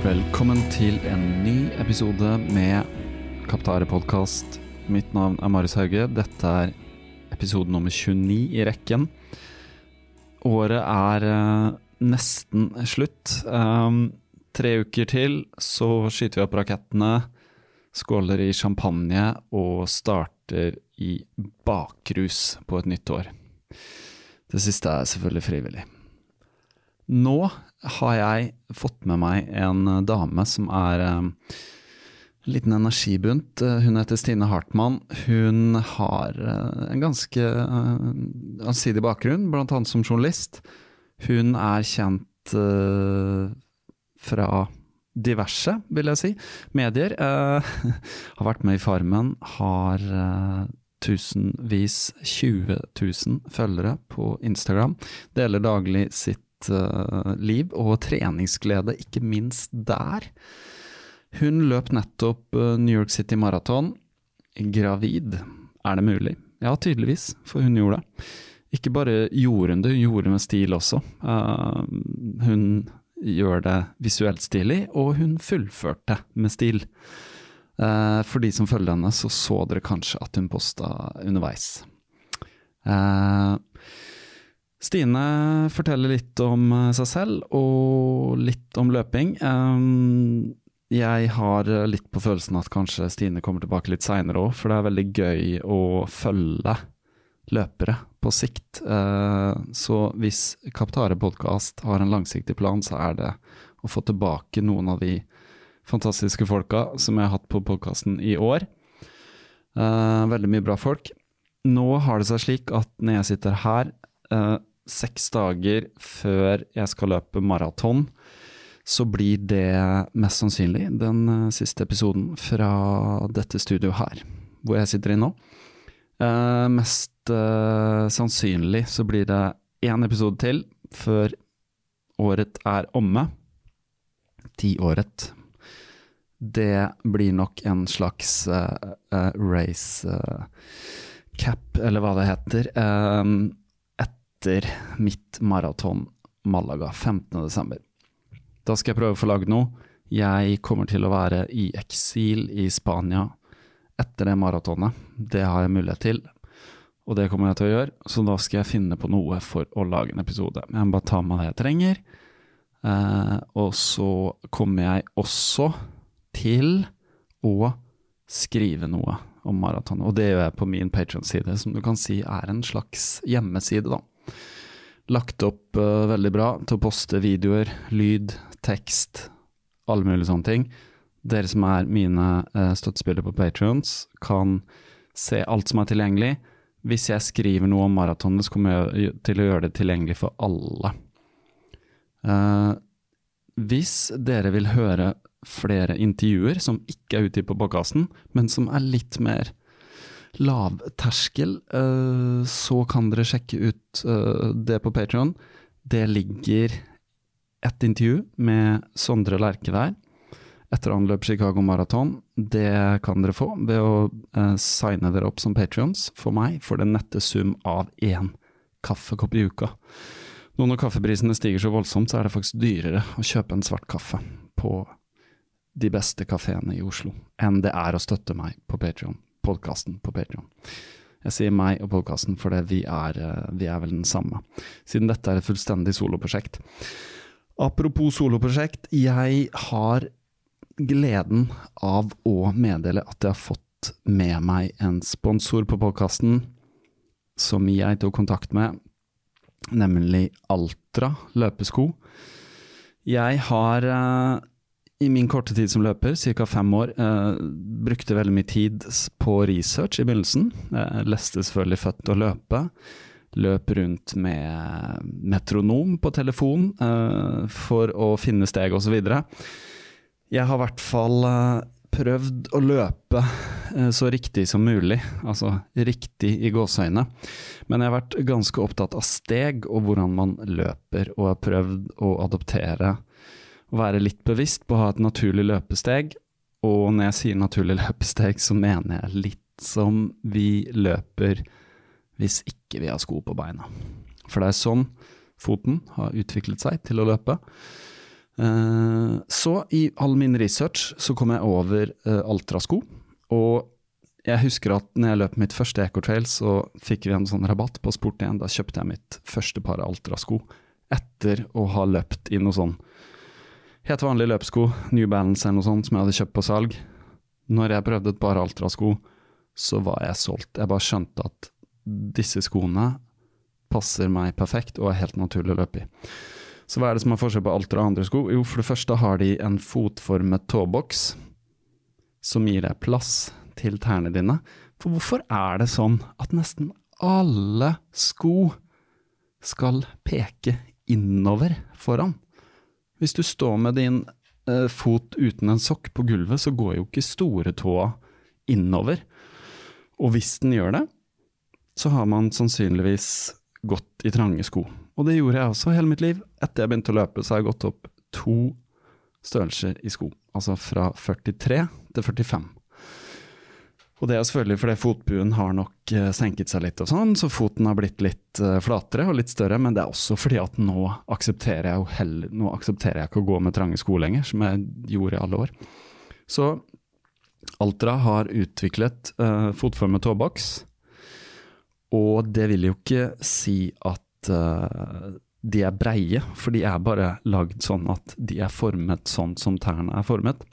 Velkommen til en ny episode med Kaptare podkast. Mitt navn er Marius Hauge. Dette er episode nummer 29 i rekken. Året er eh, nesten slutt. Um, tre uker til, så skyter vi opp rakettene, skåler i champagne og starter i bakrus på et nytt år. Det siste er selvfølgelig frivillig. Nå har jeg fått med meg en dame som er eh, en liten energibunt. Eh, Hun heter Stine Hartmann. Hun har eh, en ganske eh, allsidig bakgrunn, annet som journalist. Hun er kjent eh, fra diverse, vil jeg si, medier. Eh, har vært med i Farmen, har eh, tusenvis, 20 000 følgere på Instagram. Deler daglig sitt eh, liv og treningsglede, ikke minst der. Hun løp nettopp eh, New York City Marathon. Gravid. Er det mulig? Ja, tydeligvis, for hun gjorde det. Ikke bare gjorde hun det, hun gjorde det med stil også. Eh, hun gjør det visuelt stilig, og hun fullførte med stil. For de som følger henne, så så dere kanskje at hun posta underveis. Eh, Stine forteller litt om eh, seg selv, og litt om løping. Jeg har litt på følelsen at kanskje Stine kommer tilbake litt seinere òg, for det er veldig gøy å følge løpere på sikt. Eh, så hvis Kaptare podkast har en langsiktig plan, så er det å få tilbake noen av de fantastiske folka som jeg har hatt på podkasten i år. Eh, veldig mye bra folk. Nå har det seg slik at når jeg sitter her, seks dager før jeg skal løpe maraton, så blir det mest sannsynlig den eh, siste episoden fra dette studioet her, hvor jeg sitter i nå. Uh, mest uh, sannsynlig så blir det én episode til før året er omme. Tiåret. Det blir nok en slags uh, race cap, eller hva det heter, eh, etter mitt maraton Malaga 15. desember. Da skal jeg prøve å få lagd noe. Jeg kommer til å være i eksil i Spania etter det maratonet. Det har jeg mulighet til, og det kommer jeg til å gjøre. Så da skal jeg finne på noe for å lage en episode. Jeg må bare ta med det jeg trenger. Eh, og så kommer jeg også til å skrive noe om maratonet. Og det gjør jeg på min Patron-side, som du kan si er en slags hjemmeside, da. Lagt opp uh, veldig bra til å poste videoer, lyd, tekst, alle mulige sånne ting. Dere som er mine uh, støttespillere på Patrions, kan se alt som er tilgjengelig. Hvis jeg skriver noe om maratonet, så kommer jeg til å gjøre det tilgjengelig for alle. Uh, hvis dere vil høre flere intervjuer som ikke er ute på podkasten, men som er litt mer lavterskel, eh, så kan dere sjekke ut eh, det på Patron. Det ligger et intervju med Sondre Lerche etter han løp Chicago Marathon. Det kan dere få ved å eh, signe dere opp som patrions for meg for den nette sum av én kaffekopp i uka. Nå når kaffeprisene stiger så voldsomt, så er det faktisk dyrere å kjøpe en svart kaffe på de beste kafeene i Oslo enn det er å støtte meg på Patreon, podkasten på Patreon. Jeg sier meg og podkasten fordi vi er, eh, vi er vel den samme, siden dette er et fullstendig soloprosjekt. Apropos soloprosjekt, jeg har gleden av å meddele at jeg har fått med meg en sponsor på podkasten som jeg tok kontakt med, nemlig Altra løpesko. Jeg har eh, i min korte tid som løper, ca. fem år, eh, brukte veldig mye tid på research i begynnelsen. Jeg leste selvfølgelig Født å løpe. Løp rundt med metronom på telefon eh, for å finne steg osv. Jeg har i hvert fall eh, prøvd å løpe eh, så riktig som mulig, altså riktig i gåseøyne. Men jeg har vært ganske opptatt av steg og hvordan man løper, og har prøvd å adoptere å være litt bevisst på å ha et naturlig løpesteg. Og når jeg sier naturlig løpesteg, så mener jeg litt som vi løper hvis ikke vi har sko på beina. For det er sånn foten har utviklet seg til å løpe. Eh, så i all min research så kom jeg over Altra-sko. Og jeg husker at når jeg løp mitt første Ecotrail, så fikk vi en sånn rabatt på Sport 1. Da kjøpte jeg mitt første par Altra-sko etter å ha løpt i noe sånn Helt vanlige løpesko, New Balance eller noe sånt, som jeg hadde kjøpt på salg. Når jeg prøvde et par Altra-sko, så var jeg solgt. Jeg bare skjønte at disse skoene passer meg perfekt og er helt naturlig å løpe i. Så hva er det som er forskjell på Altra og andre sko? Jo, for det første har de en fotformet tåboks som gir deg plass til tærne dine. For hvorfor er det sånn at nesten alle sko skal peke innover foran? Hvis du står med din eh, fot uten en sokk på gulvet, så går jo ikke store tåa innover. Og hvis den gjør det, så har man sannsynligvis gått i trange sko. Og det gjorde jeg også hele mitt liv. Etter jeg begynte å løpe, så har jeg gått opp to størrelser i sko. Altså fra 43 til 45. Og det er selvfølgelig fordi fotbuen har nok eh, senket seg litt og sånn, så foten har blitt litt uh, flatere og litt større, men det er også fordi at nå aksepterer jeg heller, nå aksepterer jeg ikke å gå med trange sko lenger, som jeg gjorde i alle år. Så Altra har utviklet uh, fotformet tåboks, og det vil jo ikke si at uh, de er breie, for de er bare lagd sånn at de er formet sånn som tærne er formet.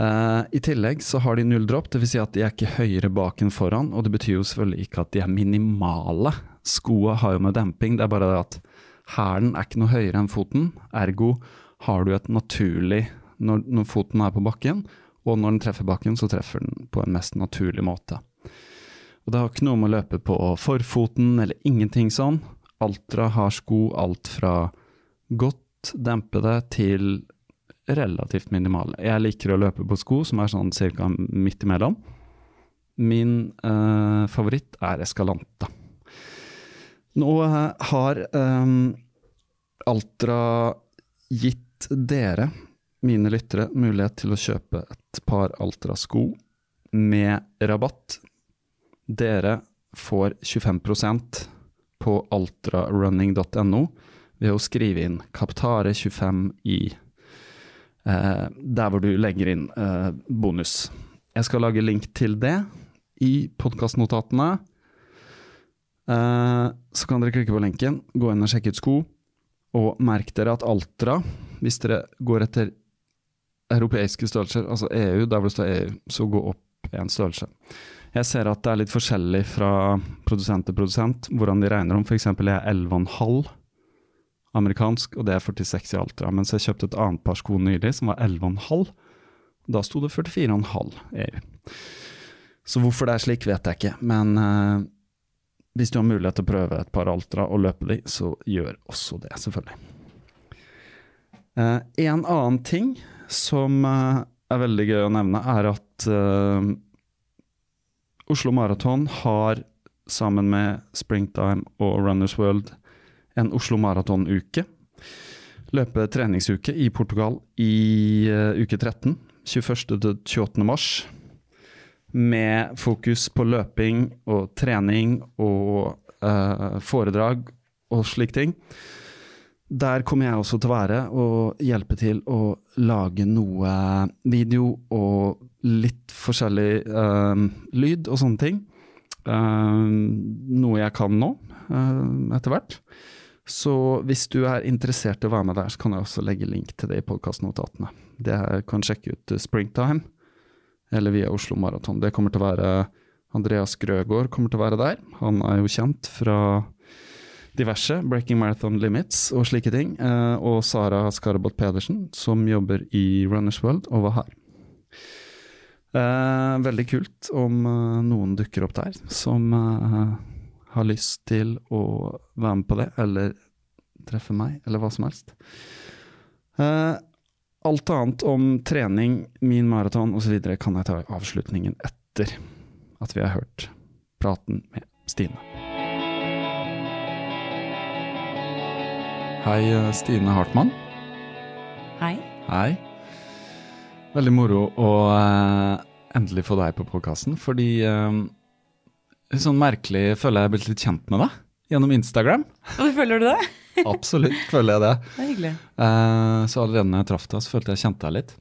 Uh, I tillegg så har de null dropp, dvs. Si at de er ikke høyere bak enn foran. Og det betyr jo selvfølgelig ikke at de er minimale. Skoa har jo med demping, det er bare det at hælen er ikke noe høyere enn foten. Ergo har du et naturlig når, når, foten er på bakken, og når den treffer bakken, så treffer den på en mest naturlig måte. Og det har ikke noe med å løpe på forfoten eller ingenting sånn. Altra har sko alt fra godt dempede til relativt minimale. Jeg liker å løpe på sko som er sånn ca. midt imellom. Min eh, favoritt er Escalante. Nå eh, har eh, Altra gitt dere, mine lyttere, mulighet til å kjøpe et par Altra-sko med rabatt. Dere får 25% på altrarunning.no ved å skrive inn Kaptare25 i der hvor du legger inn eh, bonus. Jeg skal lage link til det i podkastnotatene. Eh, så kan dere klikke på lenken, gå inn og sjekke ut sko, og merk dere at Altra, hvis dere går etter europeiske størrelser, altså EU, der hvor det står EU, så gå opp en størrelse. Jeg ser at det er litt forskjellig fra produsent til produsent hvordan de regner om. F.eks. jeg er 11,5 amerikansk, og det er 46 i Altra. Mens jeg kjøpte et annet par sko nylig som var 11,5. Da sto det 44,5 EU. Så hvorfor det er slik, vet jeg ikke. Men eh, hvis du har mulighet til å prøve et par Altra og løpe de, så gjør også det, selvfølgelig. Eh, en annen ting som eh, er veldig gøy å nevne, er at eh, Oslo Maraton har sammen med Springtime og Runners World en Oslo Maraton-uke. Løpe treningsuke i Portugal i uh, uke 13, 21. til 28. mars. Med fokus på løping og trening og uh, foredrag og slike ting. Der kommer jeg også til å være og hjelpe til å lage noe video og litt forskjellig uh, lyd og sånne ting. Uh, noe jeg kan nå, uh, etter hvert. Så hvis du er interessert i å være med der, så kan jeg også legge link til det i podkastnotatene. Det kan sjekke ut eh, Springtime, eller via Oslo Maraton. Det kommer til å være Andreas Grøgaard kommer til å være der. Han er jo kjent fra diverse, Breaking Marathon Limits og slike ting. Eh, og Sara Skarabot Pedersen, som jobber i Runners World og var her. Eh, veldig kult om noen dukker opp der som har lyst til å være med på det, eller treffe meg, eller hva som helst. Uh, alt annet om trening, min maraton osv. kan jeg ta i avslutningen etter at vi har hørt praten med Stine. Hei, eh, Stine Hartmann. Hei. Hei. Veldig moro å uh, endelig få deg på podkasten, fordi eh, sånn merkelig føler jeg er blitt litt kjent med deg gjennom Instagram. Og føler du det? Absolutt føler jeg det. Det er hyggelig. Uh, så allerede når jeg traff deg, så følte jeg kjente deg litt.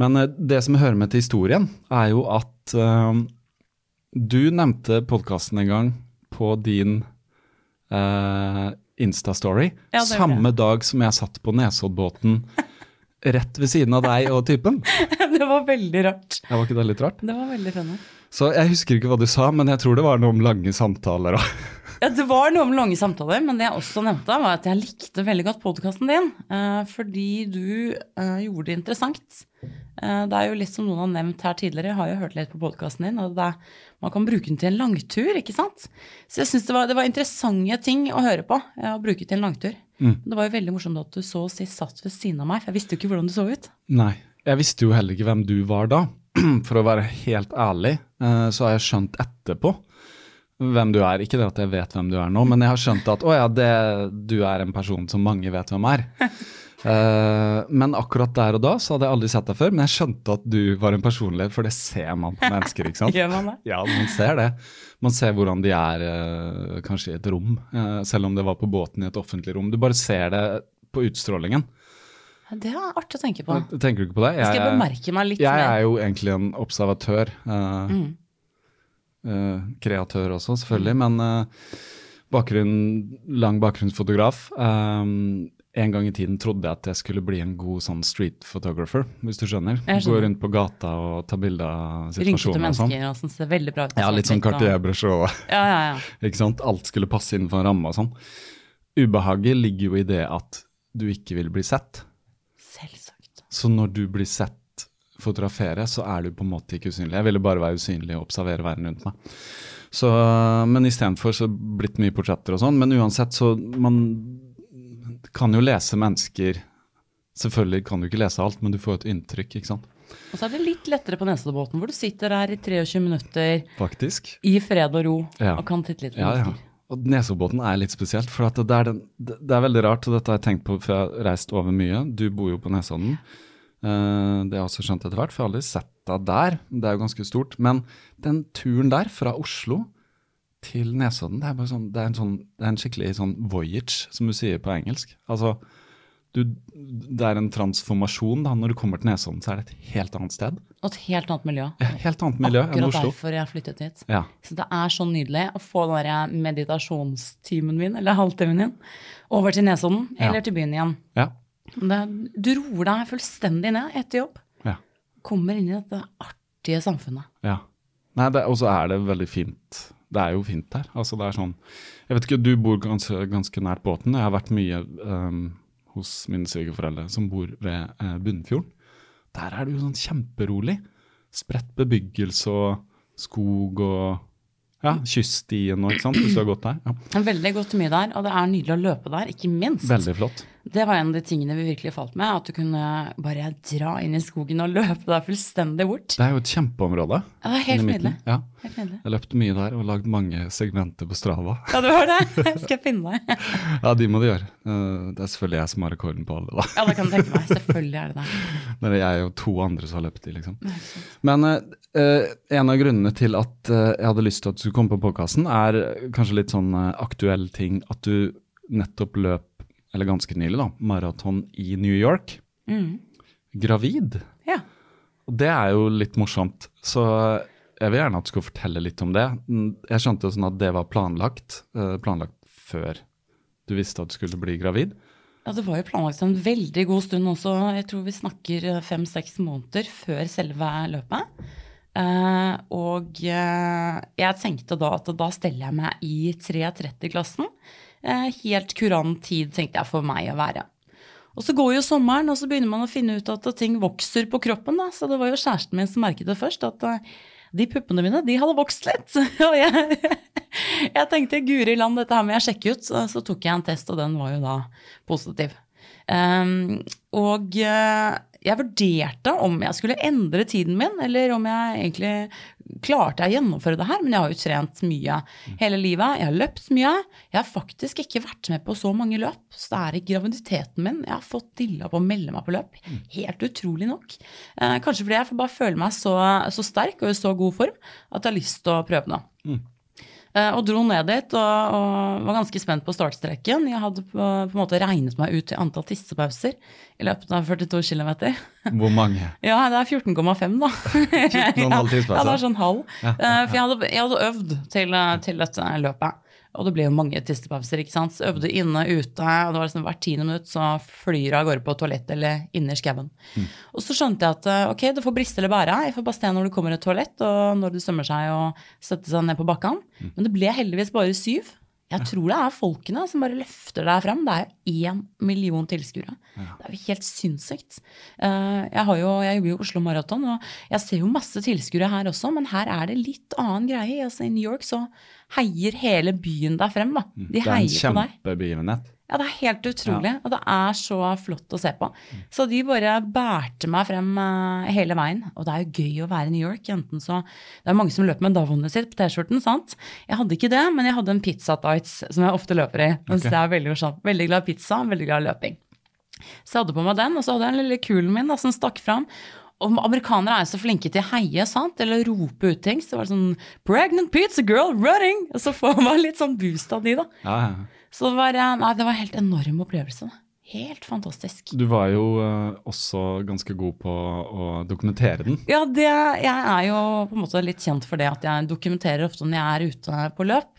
Men uh, det som hører med til historien, er jo at uh, du nevnte podkasten en gang på din Insta-story. Ja, det samme dag som jeg satt på Nesoddbåten rett ved siden av deg og typen. det var veldig rart. Det var ikke det litt rart? Det var veldig spennende. Så jeg husker ikke hva du sa, men jeg tror det var noe om lange samtaler. Og Ja, det var noe om lange samtaler, men det jeg også nevnte, var at jeg likte veldig godt podkasten din. Eh, fordi du eh, gjorde det interessant. Eh, det er jo litt som noen har nevnt her tidligere, jeg har jo hørt litt på podkasten din, og er, man kan bruke den til en langtur, ikke sant? Så jeg syns det, var- det var interessante ting å høre på, å bruke til en langtur. Det var jo veldig morsomt at du så å si satt ved siden av meg, for jeg visste jo ikke hvordan du så ut. Nei, jeg visste jo heller ikke hvem du var da. For å være helt ærlig, eh, så har jeg skjønt etterpå hvem du er. Ikke det at jeg vet hvem du er nå, men jeg har skjønt at å ja, det, du er en person som mange vet hvem er. Eh, men akkurat der og da så hadde jeg aldri sett deg før, men jeg skjønte at du var en personlighet, for det ser man på mennesker, ikke sant? Gjør man det? Ja, man ser det. Man ser hvordan de er eh, kanskje i et rom, selv om det var på båten i et offentlig rom. Du bare ser det på utstrålingen. Det er artig å tenke på. Tenker du ikke på det? Jeg, Skal jeg bemerke meg litt jeg mer? er jo egentlig en observatør. Uh, Mm. uh, kreatør også, selvfølgelig, men uh, bakgrunn, lang bakgrunnsfotograf. Um, en gang i tiden trodde jeg at jeg skulle bli en god sånn street photographer, hvis du skjønner. Gå rundt på gata og ta bilde av situasjoner og sånn. mennesker og sånn ser veldig bra ut. Ja, litt sånn Cartier-brosjå. Ja, ja, ja. Ikke sant? Alt skulle passe innenfor en ramme og sånn. Ubehaget ligger jo i det at du ikke vil bli sett. Så når du blir sett fotografere, så er du på en måte ikke usynlig. Jeg ville bare være usynlig og observere verden rundt meg. Så, men istedenfor så blitt mye portretter og sånn. Men uansett, så man kan jo lese mennesker Selvfølgelig kan du ikke lese alt, men du får et inntrykk, ikke sant. Og så er det litt lettere på Nesoddbåten, hvor du sitter der i 23 minutter Faktisk. i fred og ro Ja. og kan titte litt på Ja, ja. Og Nesoddbåten er litt spesielt, for det, er den, det er veldig rart, og dette har jeg tenkt på før jeg har reist over mye. Du bor jo på Nesodden. Eh, det har jeg også skjønt etter hvert, for jeg har aldri sett deg der. Det er jo ganske stort. Men den turen der, fra Oslo til Nesodden, det er bare sånn, det er en, sånn, det er en skikkelig sånn voyage, som du sier på engelsk. Altså, du, det er en transformasjon da. Når du kommer til Nesodden, så er det et helt annet sted. Og et helt annet miljø. Ja, helt annet miljø enn Akkurat Oslo. derfor jeg flyttet hit. Ja. Så det er så nydelig å få den meditasjonstimen min, eller halvtimen min, over til Nesodden, Ja. eller til byen igjen. Ja. Det, du roer deg fullstendig ned etter jobb. ja. Kommer inn i dette artige samfunnet. Ja. Nei, og så er det veldig fint. Det er jo fint der. Altså, det er sånn Jeg vet ikke, du bor ganske, ganske nært båten. Jeg har vært mye um, hos mine svigerforeldre som bor ved uh, Bunnfjorden. Der er det jo sånn kjemperolig. Spredt bebyggelse og skog og ja, kyststien og ikke sant, hvis du har gått der. Ja. Veldig godt mye der, og det er nydelig å løpe der, ikke minst. Veldig flott. Det var en av de tingene vi virkelig falt med. At du kunne bare dra inn i skogen og løpe deg fullstendig bort. Det er jo et kjempeområde. Ja, det er helt nydelig. Ja. Helt nydelig. Jeg løpt mye der og lagd mange segmenter på Strava. Ja, du har det? Skal jeg finne deg? Ja, de må du gjøre. Eh, Det er selvfølgelig jeg som har rekorden på alle, da. Ja, det kan du tenke meg. Selvfølgelig er det det. Det er jeg og to andre som har løpt de, liksom. Men eh, en av grunnene til at jeg hadde lyst til at du skulle komme på podkasten, er kanskje litt sånn eh, aktuell ting at du nettopp løp, eller ganske nylig, da, maraton i New York. Mm. Gravid. Ja. Og det er jo litt morsomt. Så jeg vil gjerne at du skal fortelle litt om det. Jeg skjønte jo sånn at det var planlagt, eh, planlagt før du visste at du skulle bli gravid. Ja, det var jo planlagt en veldig god stund også. Jeg tror vi snakker eh, fem-seks måneder før selve løpet. Uh, og uh, jeg tenkte da at da steller jeg meg i 3.30-klassen. Eh, helt kurant tid, tenkte jeg, for meg å være. Og så går jo sommeren, og så begynner man å finne ut at ting vokser på kroppen. Da. Så det var jo kjæresten min som merket det først, at eh, de puppene mine de hadde vokst litt. Og jeg, jeg tenkte guri land, dette her må jeg sjekke ut. Så, tok jeg en test, og den var jo da positiv. Um, og eh, jeg vurderte om jeg skulle endre tiden min, eller om jeg egentlig klarte å gjennomføre det her. Men jeg har jo trent mye hele livet. Jeg har løpt mye. Jeg har faktisk ikke vært med på så mange løp. Så det er i graviditeten min jeg har fått dilla på å melde meg på løp. Helt utrolig nok. Eh, kanskje fordi jeg bare føler meg så, så sterk og i så god form at jeg har lyst til å prøve noe. Eh, Og dro ned dit og, og var ganske spent på startstreken. Jeg hadde på, på en måte regnet meg ut i antall tissepauser i løpet av 42 km. Hvor mange? Ja, det er 14,5 da. 14,5 tissepauser? Ja, det er sånn halv. Ja, Eh, For jeg hadde, jeg hadde øvd til, eh, til dette løpet. Og det ble jo mange tistepauser. ikke sant. Så øvde inne, ute, og det var liksom hvert tiende minutt så flyr jeg av gårde på toalettet eller inne i skauen. Og så skjønte jeg at eh, ok, det får briste eller bære. Jeg får bare se når det kommer et toalett, og når det sømmer seg å sette seg ned på bakken. Men det ble heldigvis bare syv. Jeg tror det er folkene som bare løfter deg frem. Det er jo én million tilskuere. Det er jo helt sinnssykt. Eh, Jeg, jo, jeg jobber jo Oslo Maraton, og jeg ser jo masse tilskuere her også, men her er det litt annen greie. Altså, I New York så heier hele byen deg frem. da. De Mm. Det er en heier på deg. kjempebegivenhet. Ja, det er helt utrolig, og det er så flott å se på. Så de bare bærte meg frem eh, hele veien. Og det er jo gøy å være i New York. enten så, Det er mange som løper med Davonet sitt på T-skjorten. sant? Jeg hadde ikke det, men jeg hadde en pizza tights som jeg ofte løper i. Okay. så jeg er veldig. Veldig glad i pizza, veldig glad i løping. Så jeg hadde på meg den, og så hadde jeg den lille kulen min da, som stakk fram. Og amerikanere er jo så flinke til å heie, sant? eller rope ut ting. Så det var sånn 'Pregnant pizza girl running!' Og så får man litt sånn boost av de, da. Ja, ja. Så det var, eh, nei, det var en helt enorm opplevelse. Helt fantastisk. Du var jo eh, også ganske god på å dokumentere den. Ja, det, jeg er jo på en måte litt kjent for det at jeg dokumenterer ofte når jeg er ute på løp.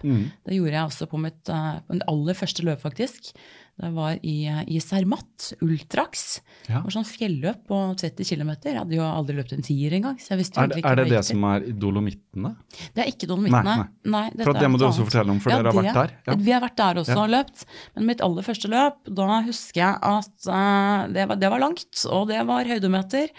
Det gjorde jeg også på mitt, eh, på aller første løp, faktisk. Det var i, i Zermatt, Ultrax. Ja. Det var sånn fjelløp på 30 km. Jeg hadde jo aldri løpt en tier engang. så jeg visste Er, det- ikke er det det som er Dolomittene? Det er ikke Dolomittene. Nei, nei. nei For det må du også fortelle om, for dere har vært der. Ja. Vi har vært der også Ja. og løpt. Men mitt aller første løp, da husker jeg at uh, det, var, det var langt, og det var høydemeter.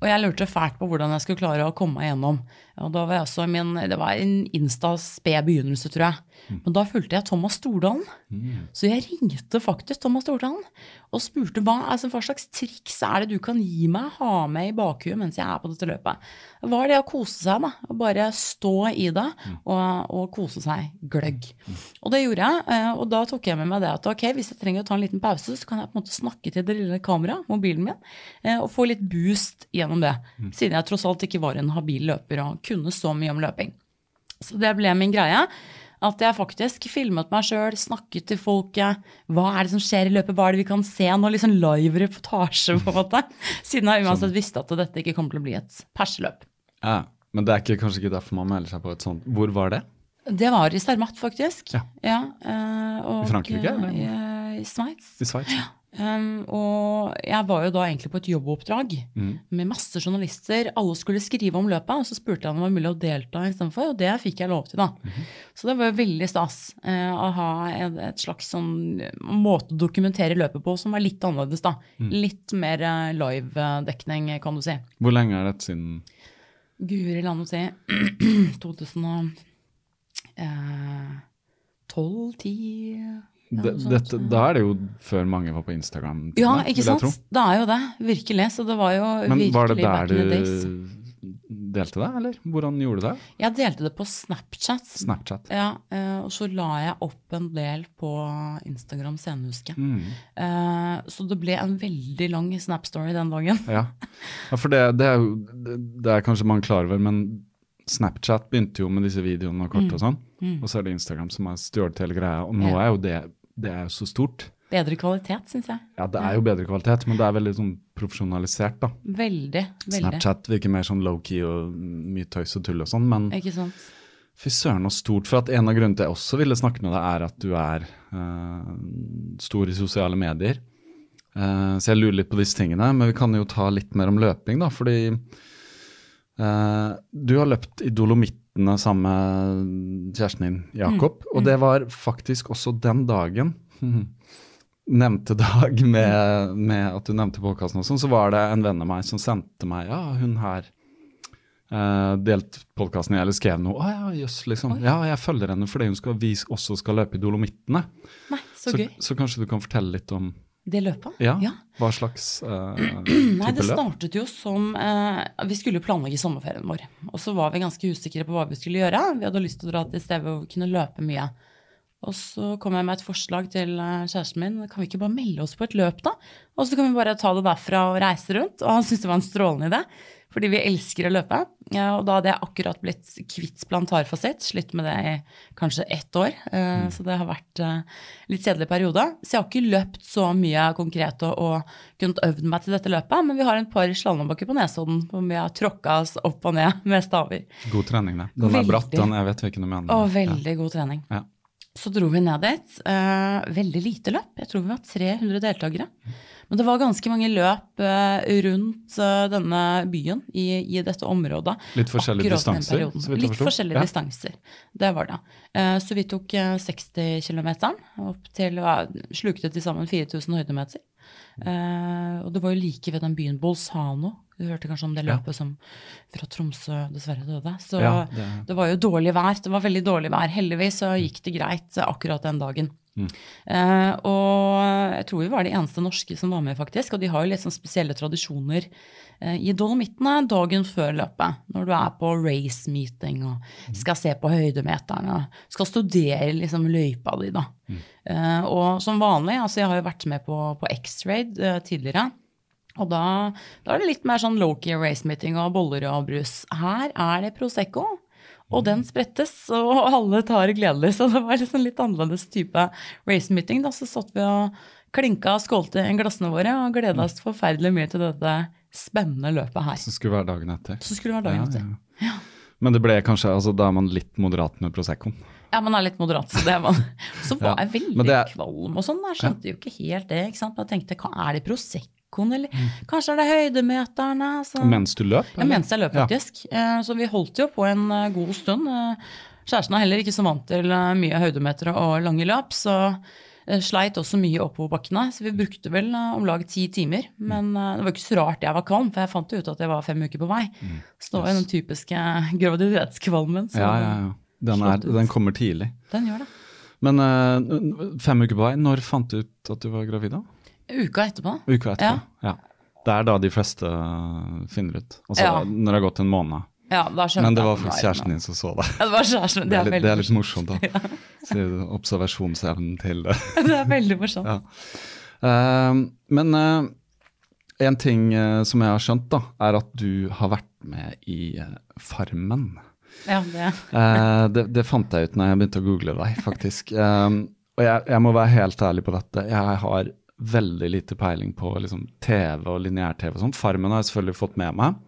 Og jeg lurte fælt på hvordan jeg skulle klare å komme meg gjennom. Og da var jeg også min, det var en insta-sped begynnelse, tror jeg. Mm. Men da fulgte jeg Thomas Stordalen. Så jeg ringte faktisk Thomas Stordalen og spurte hva, altså, hva slags triks er det du kan gi meg, ha med i bakhuet mens jeg er på dette løpet. Hva er det å kose seg, da. Å bare stå i det og, og kose seg gløgg. Og det gjorde jeg, eh, og da tok jeg med meg det at ok, hvis jeg trenger å ta en liten pause, så kan jeg på en måte snakke til det lille kameraet, mobilen min, eh, og få litt boost gjennom det. Siden jeg tross alt ikke var en habil løper og kunne så mye om løping. Så det ble min greie. At jeg faktisk filmet meg sjøl, snakket til folket. Hva er det som skjer i løpet, hva er det vi kan se nå? Sånn live reportasje, på en måte. Siden jeg uansett visste at dette ikke kommer til å bli et perseløp. Ja. Men det er ikke, kanskje ikke derfor man melder seg på et sånt. Hvor var det? Det var i Zermatt, faktisk. Ja. eh, og, I Frankrike, eller? eh, I Sveits. I Sveits? Um, og jeg var jo da egentlig på et jobboppdrag Mm. med masse journalister. Alle skulle skrive om løpet, og så spurte jeg om det var mulig å delta istedenfor, og det fikk jeg lov til, da. Mhm. Så det var jo veldig stas uh, å ha et, et slags sånn måte å dokumentere løpet på som var litt annerledes, da. Mm. Litt mer uh, live-dekning, kan du si. Hvor lenge er dette siden? Guri land å si 2012, 10 Ja, dette, da er det jo før mange var på Instagram. Ja, ikke sant? Det er jo det. Virkelig. Så det var jo Men virkelig var det der days. du delte det, eller? Hvordan gjorde du det? Jeg delte det på Snapchat. Snapchat. Ja, eh, og så la jeg opp en del på Instagram senere. Mm. Eh, Så det ble en veldig lang Snap-story den dagen. Ja. ja, for det, det er jo det, er kanskje man klar over, men Snapchat begynte jo med disse videoene og kort og sånn. Mm. Og så er det Instagram som har stjålet hele greia. Og nå Ja. er jo det, det er jo så stort. Bedre kvalitet, syns jeg. Ja, det er jo bedre kvalitet, men det er veldig sånn profesjonalisert, da. Veldig. veldig. Snapchat virker mer sånn low-key og mye tøys og tull og sånn, men Ikke sant? fy søren så stort. For at en av grunnene til jeg også ville snakke med deg, er at du er uh, stor i sosiale medier. Uh, så jeg lurer litt på disse tingene, men vi kan jo ta litt mer om løping, da. Fordi uh, du har løpt i Dolomittene sammen med kjæresten din, Jakob. Og det var faktisk også den dagen nevnte dag med, med at du nevnte podkasten og sånn, så var det en venn av meg som sendte meg Ja, hun her uh, delt podkasten eller skrev noe. Å ja, jøss, liksom. Ja, jeg følger henne fordi hun skal, vi også skal løpe i Dolomittene. Nei, så, Så, gøy. så kanskje du kan fortelle litt om Det løpet? ja, ja. hva slags uh, Nei, det startet jo som uh, Vi skulle planlegge sommerferien vår. Og så var vi ganske usikre på hva vi skulle gjøre. Vi hadde lyst til å dra til et sted hvor vi kunne løpe mye. Og så kom jeg med et forslag til eh, kjæresten min. Kan vi ikke bare melde oss på et løp, da? Og så kan vi bare ta det derfra og reise rundt. Og han syntes det var en strålende idé. Fordi vi elsker å løpe. Ja, og da hadde jeg akkurat blitt kvitt plantarfasitt. Slitt med det i kanskje ett år. Eh, Så det har vært eh, litt kjedelig periode. Så jeg har ikke løpt så mye konkret og, og kunnet øvd meg til dette løpet. Men vi har et par slalåmbakker på Nesodden hvor vi har tråkka oss opp og ned med staver. God trening, det. Den er Veldig. bratt, den. Jeg vet hvilken du mener. Å, veldig god trening. Ja. Så dro vi ned dit. Uh, veldig lite løp. Jeg tror vi var 300 deltakere. Men det var ganske mange løp uh, rundt uh, denne byen i, i dette området. Litt forskjellige distanser, Litt forskjellige Ja. distanser. Det var det. Så vi tok eh, 60 km opp til Slukte til sammen 4000 høydemeter. Og det var jo like ved den byen Bolzano. Du hørte kanskje om det Ja. løpet som fra Tromsø dessverre døde. Så Ja, det- det var jo dårlig vær. Det var veldig dårlig vær. Heldigvis så gikk det greit akkurat den dagen. Mm. Eh, og jeg tror vi var de eneste norske som var med, faktisk. Og de har jo litt sånn spesielle tradisjoner eh, i Dolomittene dagen før løpet. Når du er på race meeting og skal se på høydemeterne skal studere liksom løypa di, da. Eh, og som vanlig, altså jeg har jo vært med på, på X-Raid eh, tidligere. Og da, da er det litt mer sånn low-key race meeting og boller og brus. Her er det Prosecco. Og den sprettes, og alle tar gledelig. Så det var liksom litt annerledes type race meeting. Da så satt vi og klinka og skålte i glassene våre og gleda oss forferdelig mye til dette spennende løpet her. Som skulle være dagen etter. Så skulle det være dagen etter. Ja, ja. Men det ble kanskje, altså da er man litt moderat med Proseccoen. Ja, man er litt moderat. Så, det var, så var Ja, jeg veldig er- kvalm og sånn. Jeg skjønte jo ikke helt det. ikke sant? Jeg tenkte, hva er det Proseccoen, eller Mm. kanskje er det høydemeterne? Så. Mens du løp? Ja, mens jeg løp, faktisk. Ja. Så vi holdt jo på en eh, god stund. Eh, Kjæresten er heller ikke så vant til eh, mye høydemeter og lange løp, så eh, sleit også mye oppoverbakkene. Så vi brukte vel eh, om lag ti timer. Men eh, det var ikke så rart jeg var kvalm, for jeg fant jo ut at jeg var fem uker på vei. Så det var jo den typiske graviditetskvalmen. Så Ja, ja, ja. Den, er, den kommer tidlig. den gjør det. Men eh, fem uker på vei, når fant du ut at du var gravid da? Uka etterpå. Uka etterpå? Ja. Det er da de fleste eh, finner ut. Altså Ja. når det har gått en måned. Ja, da Men det var faktisk kjæresten din som så det. Ja, det var kjæresten min. Det er litt, det er litt morsomt, da. Du observasjonsevnen til det. Det er veldig morsomt. Ja. Eh, men uh, en ting uh, som jeg har skjønt, da, er at du har vært med i Farmen. Ja, det. Det, det fant jeg ut når jeg begynte å google deg, faktisk. Um, og jeg, jeg må være helt ærlig på dette. Jeg har veldig lite peiling på liksom, TV og lineær-TV og sånn. Farmen har jeg selvfølgelig fått med meg.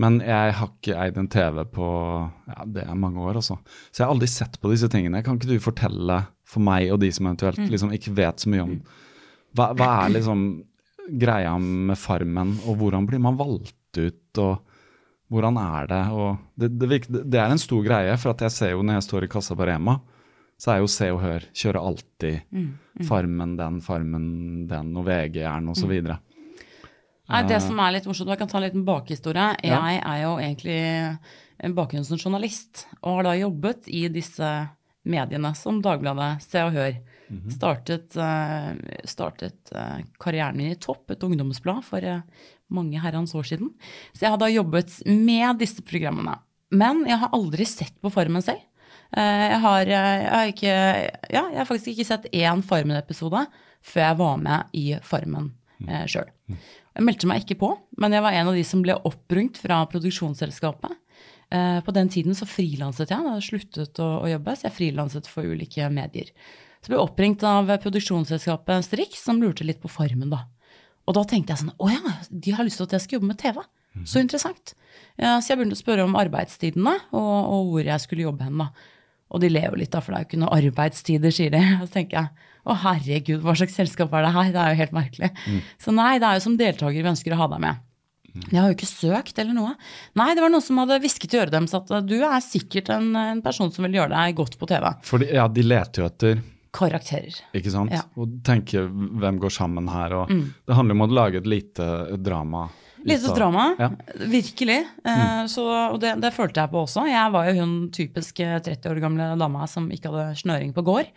Men jeg har ikke eid en TV på ja, det er mange år, Også. Så jeg har aldri sett på disse tingene. Kan ikke du fortelle for meg og de som eventuelt liksom, ikke vet så mye om hva, hva er liksom greia med Farmen, og hvordan blir man valgt ut? og hvordan er det? Og det, det, virker, det er en stor greie, for jeg ser jo når jeg står i kassa på Rema, så er jo Se og Hør kjører alltid Farmen den, Farmen den, og og så videre. Nei, det som er litt morsomt, og jeg kan ta en liten bakhistorie. Ja. Jeg er jo egentlig en bakgrunn som journalist, og har da jobbet i disse mediene, som Dagbladet, Se og Hør. Startet, eh, startet eh, karrieren min i Topp, et ungdomsblad, for eh, mange herrens år siden. Så jeg har da jobbet med disse programmene. Men jeg har aldri sett på Farmen selv. Eh, Jeg har, eh, jeg har ikke Ja, jeg har faktisk ikke sett én Farmen-episode før jeg var med i Farmen eh, sjøl. Jeg meldte meg ikke på, men jeg var en av de som ble opprungt fra produksjonsselskapet. Eh, På den tiden så frilanset jeg, da jeg sluttet å, å jobbe, så jeg frilanset for ulike medier. Så ble jeg oppringt av produksjonsselskapet Strix, som lurte litt på Farmen, da. Og da tenkte jeg sånn, å ja, de har lyst til at jeg skal jobbe med TV. Så interessant. Ja, så jeg begynte å spørre om arbeidstidene, og, og hvor jeg skulle jobbe hen, da. Og de ler jo litt, da, for det er jo ikke noe arbeidstider, sier de. Og så tenker jeg å herregud, hva slags selskap er det her? Det er jo helt merkelig. Så nei, det er jo som deltaker vi ønsker å ha deg med. Jeg har jo ikke søkt eller noe. Nei, det var noen som hadde hvisket i øret deres at du er sikkert en, en person som vil gjøre deg godt på TV. For ja, de leter jo etter Karakterer. ikke sant? Ja. Mm. Og tenker hvem går sammen her. Og Det handler om å lage et lite drama. Ut Lite av- drama, Ja. virkelig. Mm. så, og det, det følte jeg på også. Jeg var jo hun typisk eh, 30 år gamle dama som ikke hadde snøring på gård,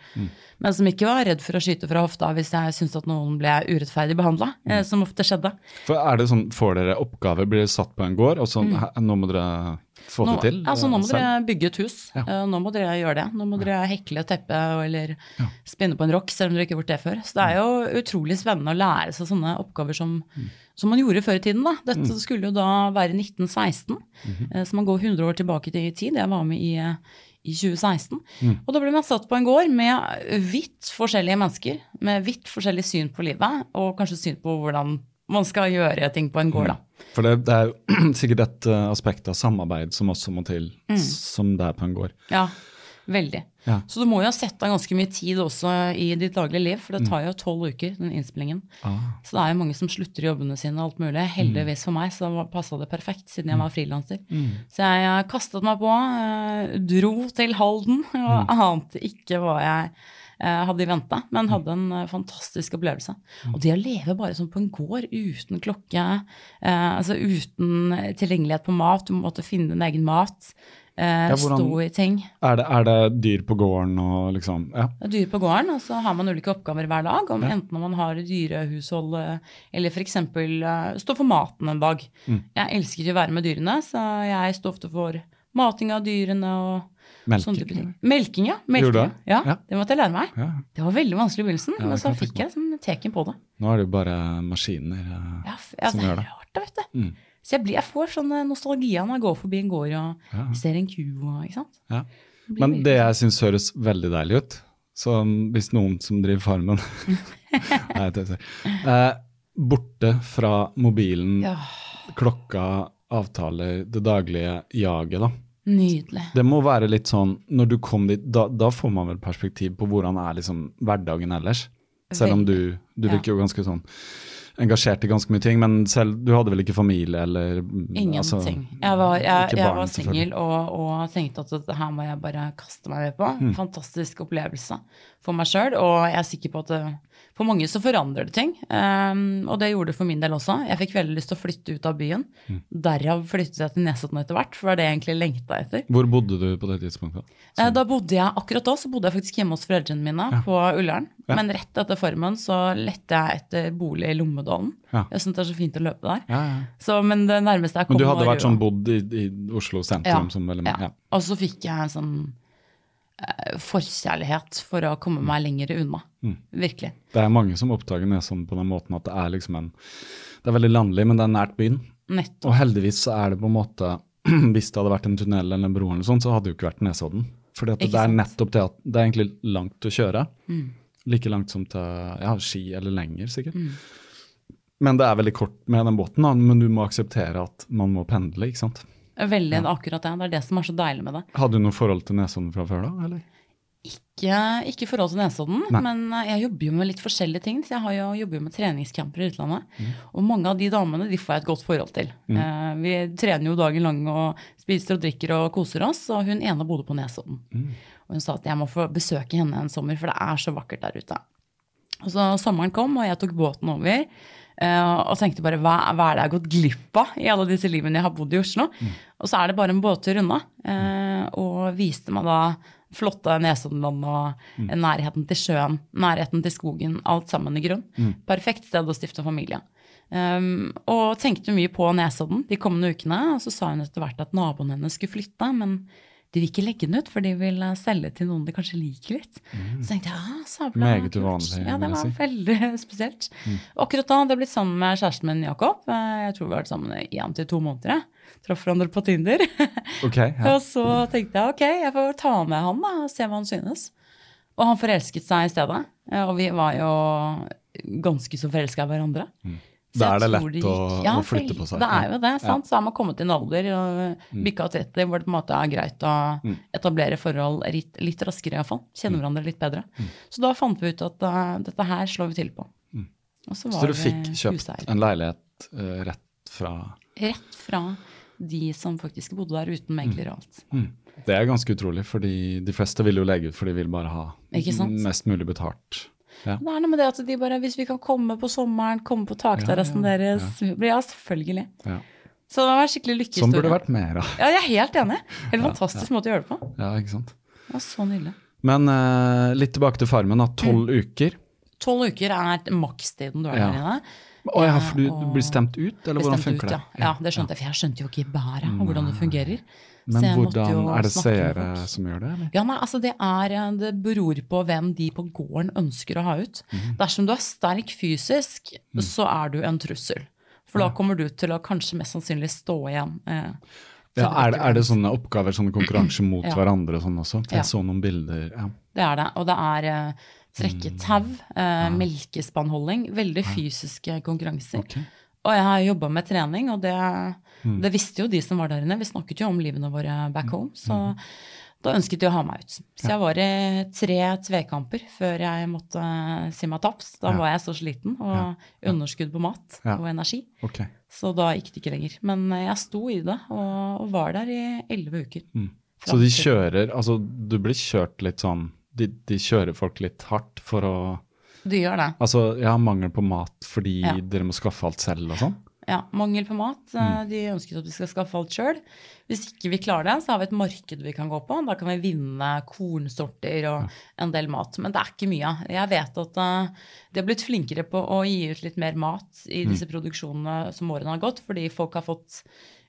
men som ikke var redd for å skyte fra hofta hvis jeg syntes at noen ble urettferdig behandla, som ofte skjedde. For er det sånn, Får dere oppgaver, blir dere satt på en gård, og så "Hæ, nå må dere få Mm. Nå, det til? altså, nå må eh, selv?» dere bygge et hus. Ja. Eh, Nå må dere gjøre det. Nå må dere hekle et teppe eller spinne på en rock, selv om dere ikke har gjort det før. Så det er jo utrolig spennende å lære seg sånne oppgaver som, som man gjorde før i tiden. Da. Dette skulle jo da være 1916, eh, så man går 100 år tilbake i tid. Jeg var med i, eh, i 2016. Og da ble man satt på en gård med vidt forskjellige mennesker, med vidt forskjellig syn på livet, og kanskje syn på hvordan man skal gjøre ting på en gård. da. For det, det er jo sikkert et eh, aspekt av samarbeid som også må til, Mm. som det er på en gård. Ja, veldig. Ja. Så du må jo ha sett av ganske mye tid også i ditt daglige liv, for det tar jo tolv uker, den innspillingen. Ah. Så det er jo mange som slutter i jobbene sine og alt mulig. Heldigvis for meg så passa det perfekt, siden jeg var frilanser. Så jeg kastet meg på, eh, dro til Halden, og ante ikke hva jeg eh, hadde i vente, men hadde en eh, fantastisk opplevelse. Og det å leve bare sånn på en gård uten klokke, eh, altså uten tilgjengelighet på mat, du måtte finne din egen mat, eh, Ja, hvordan- stå i ting. Er det, er det dyr på gården og liksom Ja. Det er dyr på gården, og så har man ulike oppgaver hver dag. Om, Enten om man har dyrehushold eh, eller f.eks. Uh, stå for maten en dag. Mm. Jeg elsker ikke å være med dyrene, så jeg står ofte for mating av dyrene og Melking. Melking, ja. Melking, det? ja. Ja. Det måtte jeg lære meg. Ja. Det var veldig vanskelig i begynnelsen, Ja, men så fikk jeg som teken på det. Nå er det jo bare maskiner. eh, Ja, ja Som det gjør er det. rart, det, vet du. Mm. Så jeg, blir, jeg får sånn eh, nostalgi når jeg går forbi en gård og Ja. ser en ku og ikke sant. Ja. Men det jeg syns høres veldig deilig ut, så hvis noen som driver Farmen Nei, det er eh, Borte fra mobilen, Ja, klokka, avtaler, det daglige jaget, da. nydelig. Det må være litt sånn Når du kom dit, da, da får man vel perspektiv på hvordan er liksom hverdagen ellers. Selv om du Du virker jo ganske sånn engasjert i ganske mye ting, men selv du hadde vel ikke familie eller mm, Ingenting. altså, jeg var, jeg, jeg var singel og, og tenkte at dette her må jeg bare kaste meg med på. Mm. Fantastisk opplevelse for meg sjøl, og jeg er sikker på at det, for mange så forandrer det ting. Um, og det gjorde det for min del også. Jeg fikk veldig lyst til å flytte ut av byen. Mm. Derav flyttet jeg til Nesodden etter hvert, for det var det jeg egentlig lengta etter. Hvor bodde du på det tidspunktet? Eh, Da bodde jeg, Akkurat da så bodde jeg faktisk hjemme hos foreldrene mine på Ullern. Ja. Men rett etter Formen så lette jeg etter bolig i Lommedalen. Ja. Jeg syns det er så fint å løpe der. Ja, ja. Så, men det nærmeste jeg kom Men du hadde vært sånn bodd i, i Oslo sentrum som mange? Ja. Og så fikk jeg en sånn forkjærlighet for å komme meg lenger unna. Mm. Virkelig. Det er mange som oppdager Nesodden på den måten at det er liksom en Det er veldig landlig, men det er nært byen. Nettopp. Og heldigvis så er det på en måte Hvis det hadde vært en tunnel eller en bro, eller noe sånt, så hadde det jo ikke vært Nesodden. Fordi at det er nettopp det at det er egentlig langt å kjøre. Mm. Like langt som til ja, Ski, eller lenger sikkert. Mm. Men det er veldig kort med den båten, da. men du må akseptere at man må pendle, ikke sant. Veldig akkurat det. Det er det som er så deilig med det. Hadde du noe forhold til Nesodden fra før da, eller? Ikke, ikke forhold til Nesodden, Nei. men eh, jeg jobber jo med litt forskjellige ting. Så jeg har jo, jobber med treningscamper i utlandet. Mm. Og mange av de damene de får jeg et godt forhold til. Eh, vi trener jo dagen lang og spiser og drikker og koser oss. Og hun ene bodde på Nesodden. Mm. Og hun sa at jeg må få besøke henne en sommer, for det er så vakkert der ute. Og så sommeren kom, og jeg tok båten over. Eh, og tenkte bare hva, hva er det jeg har gått glipp av i alle disse livene jeg har bodd i Oslo? Og så er det bare en båttur unna. eh, og viste meg da Flotte Nesoddenland og nærheten til sjøen, nærheten til skogen. Alt sammen i grunn. Perfekt sted å stifte familie. Um, og tenkte mye på Nesodden de kommende ukene. Og så sa hun etter hvert at naboen hennes skulle flytte, men de vil ikke legge den ut, for de vil eh, selge til noen de kanskje liker litt. Så tenkte jeg, ja, sabla. Meget uvanlig, Ja, det var veldig spesielt. Mm. akkurat da hadde jeg blitt sammen med kjæresten min Jakob. Eh, Jeg tror vi har vært sammen i én til to måneder. Traff hverandre på Tinder. Ok, ja. Og så tenkte jeg ok, jeg får ta med han da, og se hva han synes. Og han forelsket seg i stedet. eh, Og vi var jo ganske så forelska i hverandre. Så Da er det lett å- å flytte på seg. Det er jo det. Ja. sant? Så har man kommet i en alder, og bikka 30, hvor det på en måte er greit å Mm. etablere forhold litt, litt raskere iallfall. Kjenne hverandre litt bedre. Så da fant vi ut at uh, dette her slår vi til på. Og så Mm. Så du fikk kjøpt huseier. en leilighet uh, rett fra Rett fra de som faktisk bodde der uten megler og alt. mm. Det er ganske utrolig, fordi de fleste vil jo legge ut for de vil bare ha mest mulig betalt. Ja. Det er noe med det at de bare, hvis vi kan komme på sommeren, komme på takterrassen Ja, ja, deres Ja, selvfølgelig. Ja. Så det var en skikkelig Sånn burde det vært mer av. Ja, jeg er helt enig. Helt fantastisk måte å gjøre det på. Ja, ikke sant? Det var så nydelig. Men uh, litt tilbake til Farmen. Tolv Mm. uker. Tolv uker er makstiden du er der inne. Å ja, for du, du blir stemt ut, eller hvordan funker ut, det? ja. ja, det skjønte jeg, for jeg skjønte jo ikke bæret og hvordan det fungerer. Men jeg hvordan er det seere som gjør det, eller? Ja, nei, altså det, er, det beror på hvem de på gården ønsker å ha ut. Mm. Dersom du er sterk fysisk, Mm. så er du en trussel. For da kommer du til å kanskje mest sannsynlig stå igjen. Eh, Ja, er, det- er det sånne oppgaver, sånne konkurranser mot Ja. hverandre og sånn også? For Ja. Jeg så noen bilder. Ja. Det er det. Og det er eh, trekke Mm. tau, eh, melkespannholding. Veldig fysiske konkurranser. Okay. Og jeg har jobba med trening, og det, Mm. det visste jo de som var der inne. Vi snakket jo om livene våre back home, så da ønsket de å ha meg ut. Så jeg var i tre tvekamper før jeg måtte si meg tapt. Da var jeg så sliten og underskudd på mat og energi. Okay. Så da gikk det ikke lenger. Men jeg sto i det og, og var der i elleve uker. Mm. Så de kjører Altså, du blir kjørt litt sånn De, de kjører folk litt hardt for å De gjør det. Altså, ja, mangel på mat fordi Ja. dere må skaffe alt selv og sånn? Ja, Mangel på mat. Mm. De ønsket at vi skal skaffe alt sjøl. Hvis ikke vi klarer det, så har vi et marked vi kan gå på. Da kan vi vinne kornsorter og en del mat. Men det er ikke mye. Jeg vet at eh, de har blitt flinkere på å gi ut litt mer mat i Mm. disse produksjonene som årene har gått, fordi folk har fått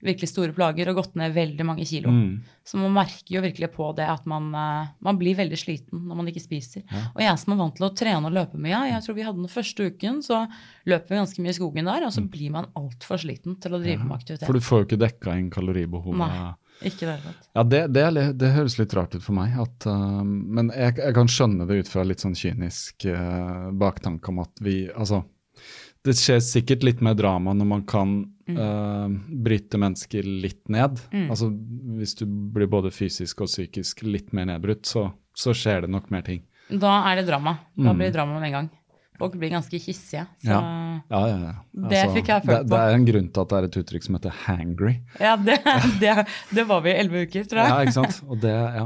virkelig store plager og gått ned veldig mange kilo. Mm. Så man merker jo virkelig på det at man, eh, man blir veldig sliten når man ikke spiser. Og jeg som er vant til å trene og løpe mye, jeg tror vi hadde den første uken, så løper vi ganske mye i skogen der, og så blir man altfor sliten til å drive med aktivitet. Mm. For du får jo ikke dekka inn kaloribehovet. Nei, ikke det. Ja, det, det, det høres litt rart ut for meg. At, uh, men jeg, jeg kan skjønne det ut fra litt sånn kynisk uh, baktanke om at vi Altså, det skjer sikkert litt mer drama når man kan uh, bryte mennesker litt ned. Altså, hvis du blir både fysisk og psykisk litt mer nedbrutt, så, så skjer det nok mer ting. Da er det drama. Da blir det drama med en gang. Folk blir ganske hissige. Så ja, Ja, Ja, ja, Altså, Det fikk jeg følt på. det er en grunn til at det er et uttrykk som heter hangry. det, det, det var vi i elleve uker, tror jeg. Ja, ikke sant? Det, ja.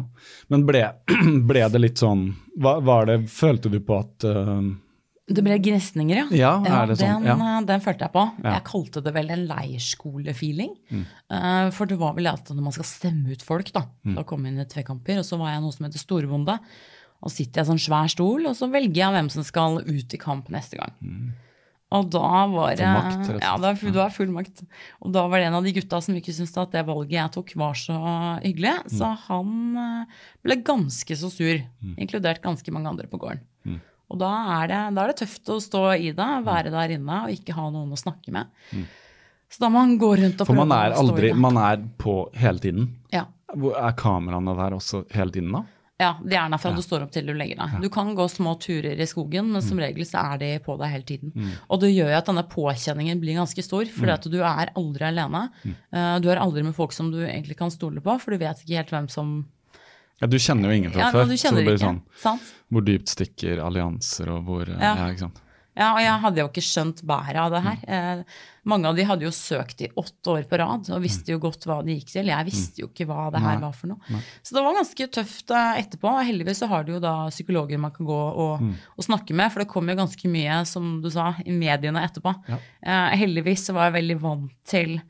Men ble, ble det litt sånn hva, Var det Følte du på at uh, Det ble gnisninger, ja. Ja, det sånn? den, Ja. eh, den følte jeg på. Ja. Mm. Jeg kalte det vel en leirskole-feeling. Eh, for det var vel at når man skal stemme ut folk, da, Mm. da kom jeg inn i tvekamper, og så var jeg noe som heter storbonde. Og sitter jeg i sånn svær stol, og så velger jeg hvem som skal ut i kamp neste gang. Og da var det Mm. Makt. Ja, det var, full- det var full makt. Og da var det en av de gutta som ikke syntes at det valget jeg tok, var så hyggelig. Mm. Så han eh, ble ganske så sur, inkludert ganske mange andre på gården. Mm. Og da er, det, da er det tøft å stå i det, være der inne og ikke ha noen å snakke med. Så da må man gå rundt og Mm. Man prøve å stå i det. det. Man er på hele tiden. Ja. Er kameraene der også hele tiden, da? Ja, de er der fra du står opp til du legger deg. Du kan gå små turer i skogen, men Mm. som regel så er de på deg hele tiden. Og det gjør jo at denne påkjenningen blir ganske stor, Mm. fordi at du er aldri alene. Mm. Du er aldri med folk som du egentlig kan stole på, for du vet ikke helt hvem som Ja, Du kjenner jo ingen fra Ja, før. så det blir sånn Sant? Hvor dypt stikker allianser, og hvor eh, Ja, Ja. ikke sant. Ja, og jeg hadde jo ikke skjønt bæret av det her. Mm. Eh, mange av de hadde jo søkt i åtte år på rad og visste jo godt hva de gikk til. Jeg visste jo ikke hva det her Mm. Nei. var for noe. Så det var ganske tøft etterpå, etterpå. Heldigvis så har du jo da psykologer man kan gå og, Mm. og snakke med, for det kom jo ganske mye, som du sa, i mediene etterpå. Ja. Eh, heldigvis så var jeg veldig vant til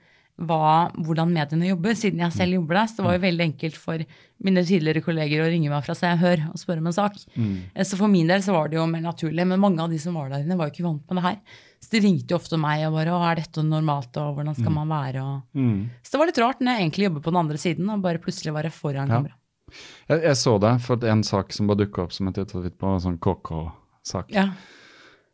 hva, hvordan mediene jobber, siden jeg selv jobber der. Så det var jo veldig enkelt for mine tidligere kolleger å ringe meg fra Se og Hør og spørre om en sak. Mm. Så for min del så var det jo mer naturlig. Men mange av de som var der inne, var jo ikke vant med det her. Så de ringte jo ofte meg og bare 'Å, er dette normalt?' og 'Hvordan skal man være?' Og... Så det var litt rart når jeg egentlig jobber på den andre siden og bare plutselig være foran Ja. kamera. Jeg, jeg så det, for en sak som bare dukka opp som et tittet litt på, en sånn KK-sak. Ja.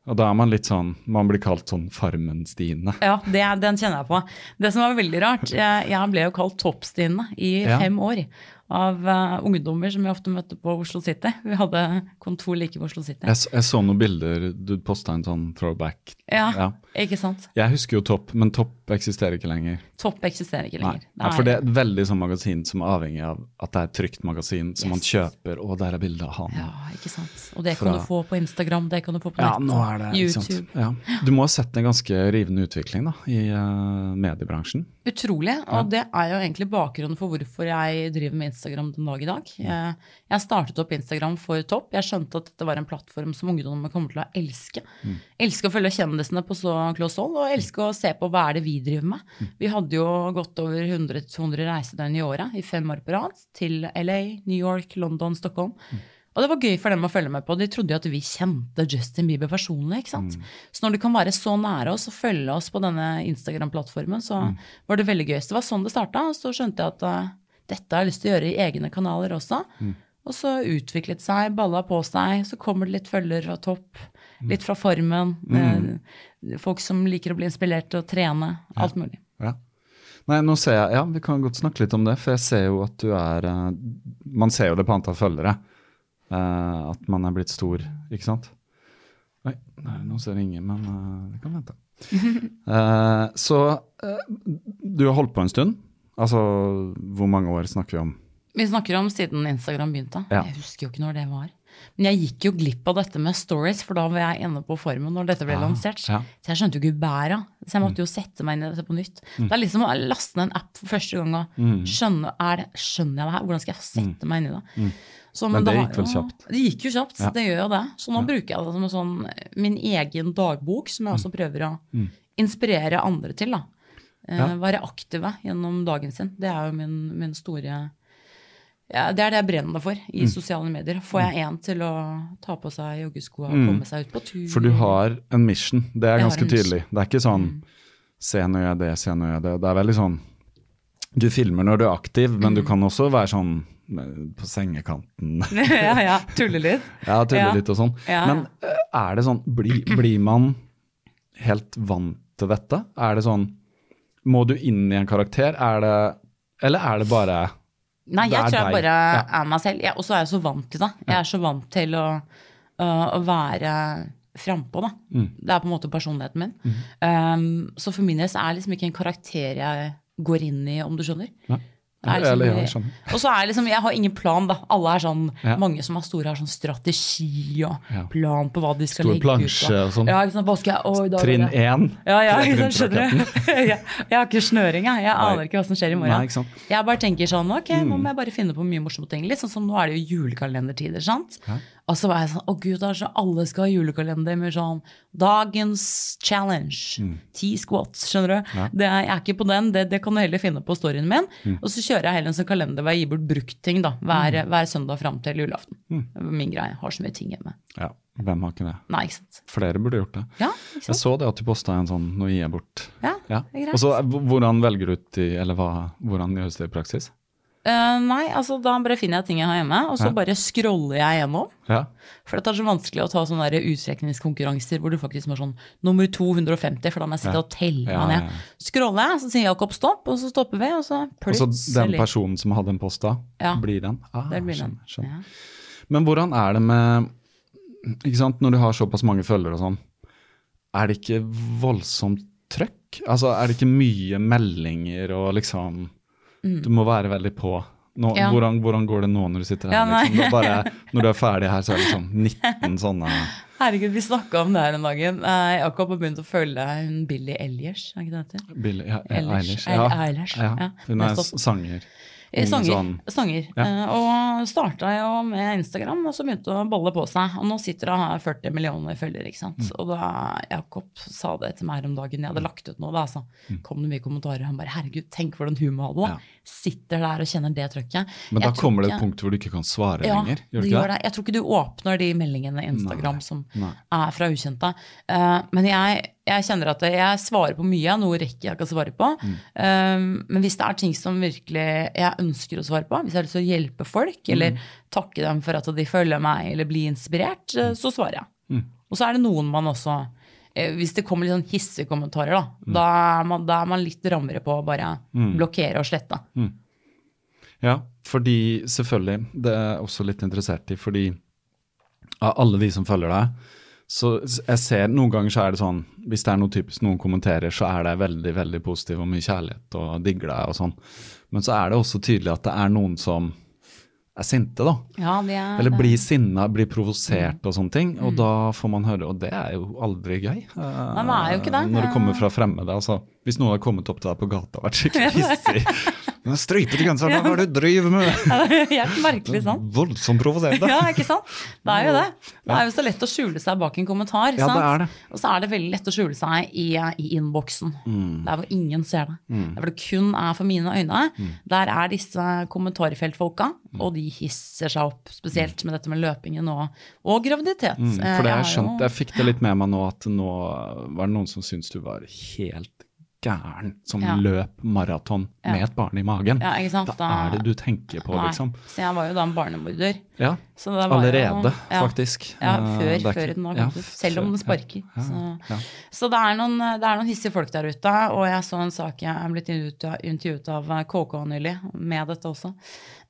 Og da er man litt sånn Man blir kalt sånn Farmen-Stine. Ja, det, den kjenner jeg på. Det som var veldig rart, jeg, jeg ble jo kalt Toppstine i Ja. fem år av uh, ungdommer som vi ofte møtte på Oslo City. Vi hadde kontor like ved Oslo City. Jeg, jeg så noen bilder, du posta en sånn throwback. Ja, Ja. ikke sant? Jeg husker jo Topp, men Topp eksisterer ikke lenger. Topp eksisterer ikke Nei. lenger. Ja, for det er et veldig sånn magasin som er avhengig av at det er et trygt magasin som man kjøper, og der er bilde av han. Ja, ikke sant. Og det Fra- kan du få på Instagram, det kan du få på nett, Ja, nå er det? YouTube. Ja. Du må ha sett en ganske rivende utvikling da, i uh, mediebransjen. Utrolig. Og det er jo egentlig bakgrunnen for hvorfor jeg driver med Instagram den dag i dag. Jeg, jeg startet opp Instagram for Topp. Jeg skjønte at dette var en plattform som ungdommer kommer til å elske. Elske å følge kjendisene på så close hold, og elske å se på hva er det vi driver med. Vi hadde jo gått over 100-200 reisedøgn i året i fem år på rad til LA, New York, London, Stockholm. Og det var gøy for dem å følge med på. De trodde jo at vi kjente Justin Bieber personlig. ikke sant? Så når de kan være så nære oss og følge oss på denne Instagram-plattformen, så var det veldig gøy. Så det var sånn det starta. Og så skjønte jeg at uh, dette har jeg lyst til å gjøre i egne kanaler også. Og så utviklet seg, balla på seg. Så kommer det litt følger fra topp, litt fra formen. Eh, folk som liker å bli inspirert til å trene. Alt mulig. Ja. Nei, nå ser jeg, ja, Vi kan godt snakke litt om det, for jeg ser jo at du er eh, Man ser jo det på antall følgere. Eh, at man er blitt stor, ikke sant? Oi, nå ser jeg ingen, men uh, det kan vente. Uh, så du har holdt på en stund. Altså, hvor mange år snakker vi om? Vi snakker om siden Instagram begynte. Ja. Jeg husker jo ikke når det var. Men jeg gikk jo glipp av dette med stories, for da var jeg inne på formen når dette ble ja, lansert. ja. Så jeg skjønte jo ikke bæra. Så jeg måtte jo sette meg inn i dette på nytt. Det er liksom å laste ned en app for første gang og skjønne er det, skjønner jeg det her. Hvordan skal jeg sette meg inn i det? Så, Men det da, gikk vel kjapt? Det gikk jo kjapt, Ja. det gjør jo det. Så nå bruker jeg det som en sånn, min egen dagbok, som jeg også prøver å inspirere andre til. da. Eh. Være aktive gjennom dagen sin. Det er jo min, min store ja, Det er det jeg brenner for i Mm. sosiale medier. Får jeg en til å ta på seg joggesko og komme seg ut på tur? Mm. For du har en mission, det er Jeg ganske tydelig. Det er ikke sånn se nå gjør jeg det, se nå gjør jeg det. Det er veldig sånn Du filmer når du er aktiv, men Mm. du kan også være sånn eh, på sengekanten. ja, ja. Tulle litt. Ja, tulle Ja. litt og sånn. Ja, Men eh, er det sånn, bli, blir man helt vant til dette? Er det sånn, må du inn i en karakter? Er det, eller er det bare Nei, jeg tror jeg deg. bare Ja. er meg selv. Og så er jeg så vant til det. Jeg er så vant til å, å være frampå, da. Mm. Det er på en måte personligheten min. Um, så for min del så er det liksom ikke en karakter jeg går inn i, om du skjønner. Nei. Liksom- ja, jeg og så er liksom, jeg har ingen plan, da. Alle er sånn, Ja. Mange som er store, har sånn strategi og Ja. plan på hva de skal Stor legge plansje ut. sånn. Ja, sant? Jeg, Oi, Trinn én. ja, ja, sant, skjønner du? jeg, jeg har ikke snøring, jeg. Jeg aner ikke hva som skjer i morgen. Nei, ikke sant. Jeg bare tenker sånn, ok, nå må jeg bare finne på mye morsomt. Litt sånn som nå er det jo julekalendertider, sant? Og så var jeg sånn, å gud, det er så alle skal ha julekalender med sånn dagens challenge, ti squats, skjønner du? Ja. Det er, jeg er ikke på den, det, det kan du heller finne på storyen min. Og så kjører jeg heller en sånn kalender hvor jeg gir bort bruktting da, hver, hver søndag fram til julaften. Er min greie, jeg har så mye ting hjemme. Ja, hvem har ikke det? Nei, ikke sant? Flere burde gjort det. Ja, ikke sant? Jeg så det at du posta en sånn 'nå gir jeg bort'. Ja, Ja. det er greit. Og så, eh, Hvordan velger du ut de, eller hva, hvordan gjøres det i praksis? Eh, nei, altså da bare finner jeg ting jeg har hjemme, og så Ja. bare scroller jeg gjennom. Ja. For det er så vanskelig å ta sånne utstrekningskonkurranser hvor du faktisk må sånn nummer 250, for da må jeg sitte Ja. og telle meg ned. Scroller jeg, så sier Jakob stopp, og så stopper vi, og så plutselig Og så den personen som hadde en post da, blir den? Ah, det blir den. skjønner, skjønner. Ja. Men hvordan er det med ikke sant, Når du har såpass mange følgere og sånn, er det ikke voldsomt trøkk? Altså, Er det ikke mye meldinger og liksom Du må være veldig på. Nå, Mm. Ja. hvordan, hvordan går det nå når du sitter her? Ja, liksom? Bare, når du er ferdig her, så er det liksom 19 sånne Herregud, vi snakka om det her en dagen. Eh, Jakob har begynt å følge hun Billie Elliers. er ikke det det heter? Billie ja, Eilish. Ja. Eilish, ja. Hun er sanger. Eh, Sanger. sånn- sanger. Ja. Eh, og starta jo med Instagram, og så begynte å balle på seg. Og nå sitter hun og har 40 millioner følgere, ikke Mm. Og da Jakob sa det til meg her om dagen, jeg hadde lagt ut noe, da, så kom det mye kommentarer. Han bare 'herregud, tenk hvordan hun må ha det'. Mm. Ja. Sitter der og kjenner det trøkket. Men da kommer det et punkt hvor du ikke kan svare ja, lenger. Gjør det du gjør ikke det? det. Jeg tror ikke du åpner de meldingene i Instagram Nei, som nei. er fra ukjente. Uh, men jeg, jeg kjenner at jeg svarer på mye, noe rekker jeg ikke å svare på. Mm. Um, men hvis det er ting som virkelig jeg ønsker å svare på, hvis jeg har lyst til å hjelpe folk, Mm. eller takke dem for at de følger meg, eller blir inspirert, eh, så svarer jeg. Mm. Og så er det noen man også eh, Hvis det kommer litt sånn hissige kommentarer, da, Mm. da, er man, da er man litt rammere på å bare blokkere og slette. Ja, fordi selvfølgelig, det er jeg også litt interessert i, fordi av alle de som følger deg, så jeg ser noen ganger så er det sånn, hvis det er noe typisk noen kommenterer, så er det veldig, veldig positiv og mye kjærlighet og digger deg og sånn. Men så er det også tydelig at det er noen som er sinte, da. Ja, er, Eller blir sinna, blir provosert og sånne ting. Mm. Og da får man høre, og det er jo aldri gøy. eh, Nei, det er jo ikke det. Når det kommer fra fremmede. Altså, hvis noen har kommet opp til deg på gata og vært skikkelig hissig Den stripete genseren, hva er det du driver med? det er helt merkelig, sant? Voldsomt provoserende. Ja, ikke sant? Det er jo det. Det er jo så lett å skjule seg bak en kommentar. Ja, sant? det er det. Og så er det veldig lett å skjule seg i, i innboksen. Mm. Der hvor ingen ser det. Der hvor det kun er for mine øyne. Mm. Der er disse kommentarfeltfolka, og de hisser seg opp. Spesielt med dette med løpingen og, og graviditet. Mm, Eh, for det jeg jeg, skjønt, jeg fikk det litt med meg nå at nå var det noen som syntes du var helt gæren som Ja. løp maraton Ja. med et barn i magen. Ja, sant? Hva er det du tenker på, Nei, liksom? Så jeg var jo da en barnemorder. Ja, Så det var allerede, ja. faktisk. Ja, Eh, før, det før den har gått ut. Selv om den sparker. ja, Så, så det, er noen, det er noen hissige folk der ute. Og jeg så en sak jeg er blitt intervjuet- av KK nylig, med dette også.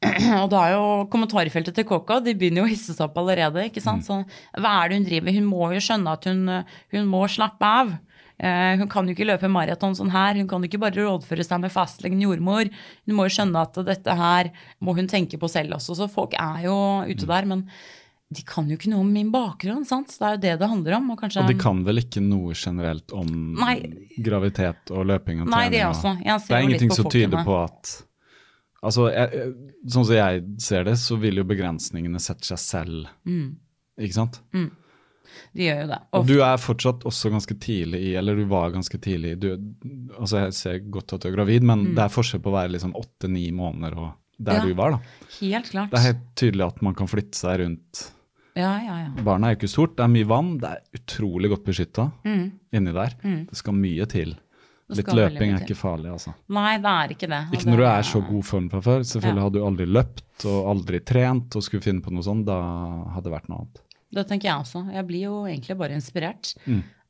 Og da er jo kommentarfeltet til KK, de begynner jo å hisse seg opp allerede. ikke sant? Så hva er det hun driver? Hun må jo skjønne at hun, hun må slappe av. Eh, hun kan jo ikke løpe maraton sånn her. Hun kan jo ikke bare rådføre seg med fastlegen jordmor. Hun må jo skjønne at dette her må hun tenke på selv også. Så folk er jo ute der, men de kan jo ikke noe om min bakgrunn. sant? Det er jo det det handler om. Og, kanskje, Og de kan vel ikke noe generelt om Nei. gravitet og løping og trening? Nei, det og- også. Det er ingenting som tyder på at Altså, jeg, sånn som jeg ser det, så vil jo begrensningene sette seg selv. Mm. Ikke sant? De gjør jo det. Ofte. Og du er fortsatt også ganske tidlig i, eller du var ganske tidlig du, Altså, jeg ser godt at du er gravid, men det er forskjell på å være liksom åtte-ni måneder og der Mm. Ja. du var, da. helt klart. Det er helt tydelig at man kan flytte seg rundt. Ja, ja, ja. Barnet er jo ikke stort, det er mye vann, det er utrolig godt beskytta Mm. inni der. Det skal mye til. Litt løping er ikke farlig, altså. Nei, det er ikke det. Ikke når du er så god form fra før. Selvfølgelig Ja. hadde du aldri løpt og aldri trent og skulle finne på noe sånt, da hadde det vært noe annet. Det tenker jeg også. Jeg blir jo egentlig bare inspirert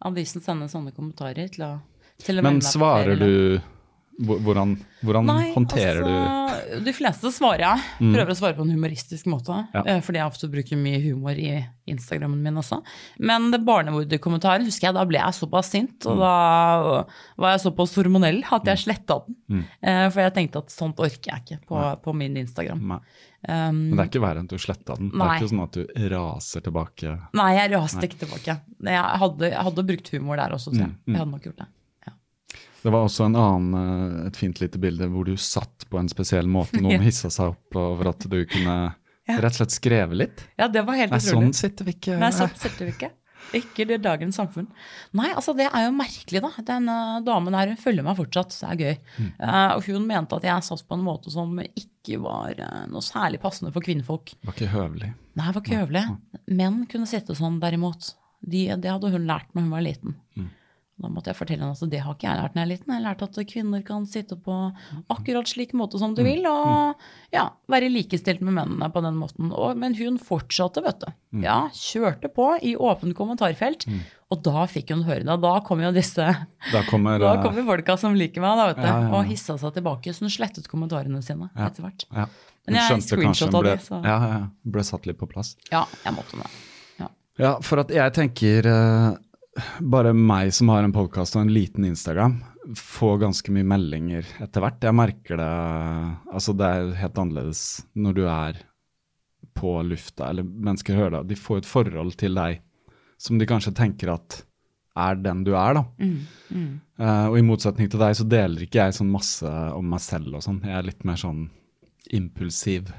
av de som sender sånne kommentarer til å, til å Mm. Men svarer du Hvordan, hvordan Nei, håndterer altså, De fleste svarer jeg. Prøver å svare på en humoristisk måte. Ja. eh, Fordi jeg ofte bruker mye humor i Instagrammen min også. Men det barnemorderkommentaren husker jeg, da ble jeg såpass sint. Og da var jeg såpass hormonell at jeg sletta den. Mm. For jeg tenkte at sånt orker jeg ikke på, på min Instagram. Nei. Um, Men det er ikke verre enn at du sletta den. Det er ikke sånn at du raser tilbake. Nei, jeg raste ikke tilbake. Jeg hadde, jeg hadde brukt humor der også, tror jeg. Mm, mm. Jeg hadde nok gjort det. Ja. Det var også en annen, eh, et fint lite bilde hvor du satt på en spesiell måte. Noen Ja. hissa seg opp over at du kunne rett og slett skreve litt. ja, det var helt Nei, utrolig. sånn sitter vi ikke. Nei, sånn sitter vi ikke. Ikke det dagens samfunn. Nei, altså det er jo merkelig, da. Den uh, damen her hun følger meg fortsatt, så det er gøy. Mm. Uh, og hun mente at jeg satt på en måte som ikke var uh, noe særlig passende for kvinnfolk. Var ikke høvelig. Nei, var ikke høvelig. Menn kunne sitte sånn, derimot. De, det hadde hun lært når hun var liten. Mm. Da måtte jeg fortelle henne at det har ikke jeg lært når jeg er liten. Jeg har lært at kvinner kan sitte på akkurat slik måte som de Mm. vil, og ja, være likestilt med mennene på den måten. Og, men hun fortsatte, vet du. Mm. Ja, kjørte på i åpent kommentarfelt. Og da fikk hun høre det. Da kom jo disse Da kommer, da kommer folka som liker meg, da, vet du. Ja, ja, ja. Og hissa seg tilbake. Så hun slettet kommentarene sine Ja. etter hvert. ja. Men jeg screenshotta de, så- ja, ja, ble satt litt på plass. Ja, jeg måtte det. Ja. Ja, for at jeg tenker eh, bare meg som har en podkast og en liten Instagram, får ganske mye meldinger etter hvert. Jeg merker det Altså, det er helt annerledes når du er på lufta, eller mennesker hører deg. De får et forhold til deg som de kanskje tenker at er den du er, da. Eh, og i motsetning til deg så deler ikke jeg sånn masse om meg selv og sånn. Jeg er litt mer sånn impulsiv.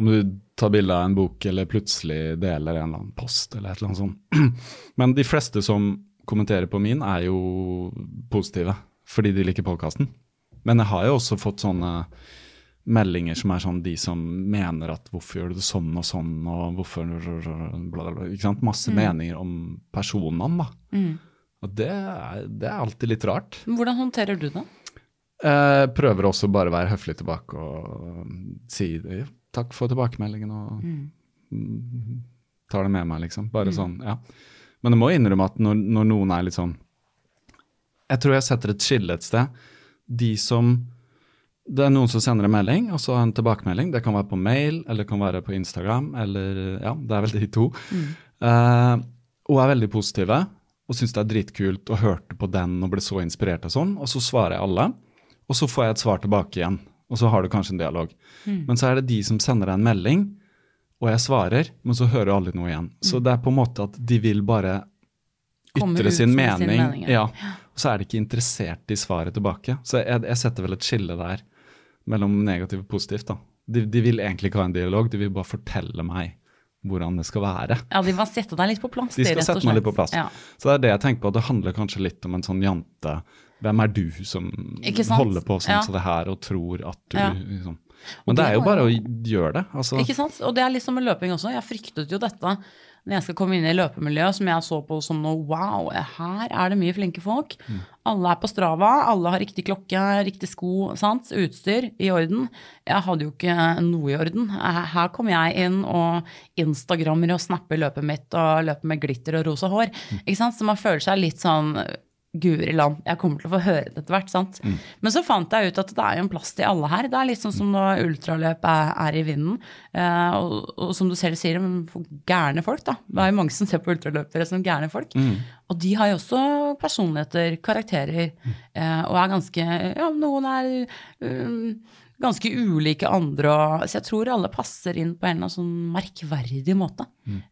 Om du tar bilde av en bok eller plutselig deler en eller annen post eller et eller annet sånt. Men de fleste som kommenterer på min, er jo positive fordi de liker podkasten. Men jeg har jo også fått sånne meldinger som er sånn de som mener at hvorfor gjør du det sånn og sånn, og hvorfor bla, bla, bla. Ikke sant? Masse meninger om personene, da. Og det er, det er alltid litt rart. Hvordan håndterer du det? Jeg prøver også bare å være høflig tilbake og si ja, takk for tilbakemeldingen og mm, tar det med meg, liksom. Bare sånn, ja. Men jeg må innrømme at når, når noen er litt sånn Jeg tror jeg setter et skille et sted. De som Det er noen som sender en melding, og så en tilbakemelding. Det kan være på mail, eller det kan være på Instagram, eller Ja, det er vel de to. Eh, og er veldig positive og syns det er dritkult og hørte på den og ble så inspirert og sånn. Og så svarer jeg alle, og så får jeg et svar tilbake igjen. Og så har du kanskje en dialog. Men så er det de som sender deg en melding, og jeg svarer, men så hører alle noe igjen. Så det er på en måte at de vil bare ytre sin mening. sin ja. Og så er de ikke interessert i svaret tilbake. Så jeg, jeg setter vel et skille der mellom negativt og positivt. da. De, de vil egentlig ikke ha en dialog, de vil bare fortelle meg hvordan det skal være. Ja, de må sette deg litt på plass. De skal sette meg litt på plass. Ja. Så det er det jeg tenker på. Det handler kanskje litt om en sånn jante. Hvem er du som holder på sånn Ja. som det her og tror at du Ja. liksom. Men det det er jo bare å gjøre det. Altså, Ikke sant? Og det er litt som med løping også. Jeg fryktet jo dette når jeg skal komme inn i løpemiljøet, som jeg så på som noe wow, her er det mye flinke folk. Alle er på Strava, alle har riktig klokke, riktig sko, sant? utstyr i orden. Jeg hadde jo ikke noe i orden. Her kom jeg inn og instagrammer og snapper løpet mitt og løper med glitter og rosa hår. Ikke sant? Så man føler seg litt sånn Guri land, jeg kommer til å få høre det etter hvert. sant? Men så fant jeg ut at det er jo en plass til alle her. Det er litt sånn som når ultraløp er, er i vinden. Eh, og, og som du selv sier, gærne folk, da. Det er jo mange som ser på ultraløpere som gærne folk. Og de har jo også personligheter, karakterer, eh, og er ganske Ja, noen er um, ganske ulike andre, og, så jeg tror alle passer inn på en eller annen sånn merkverdig måte.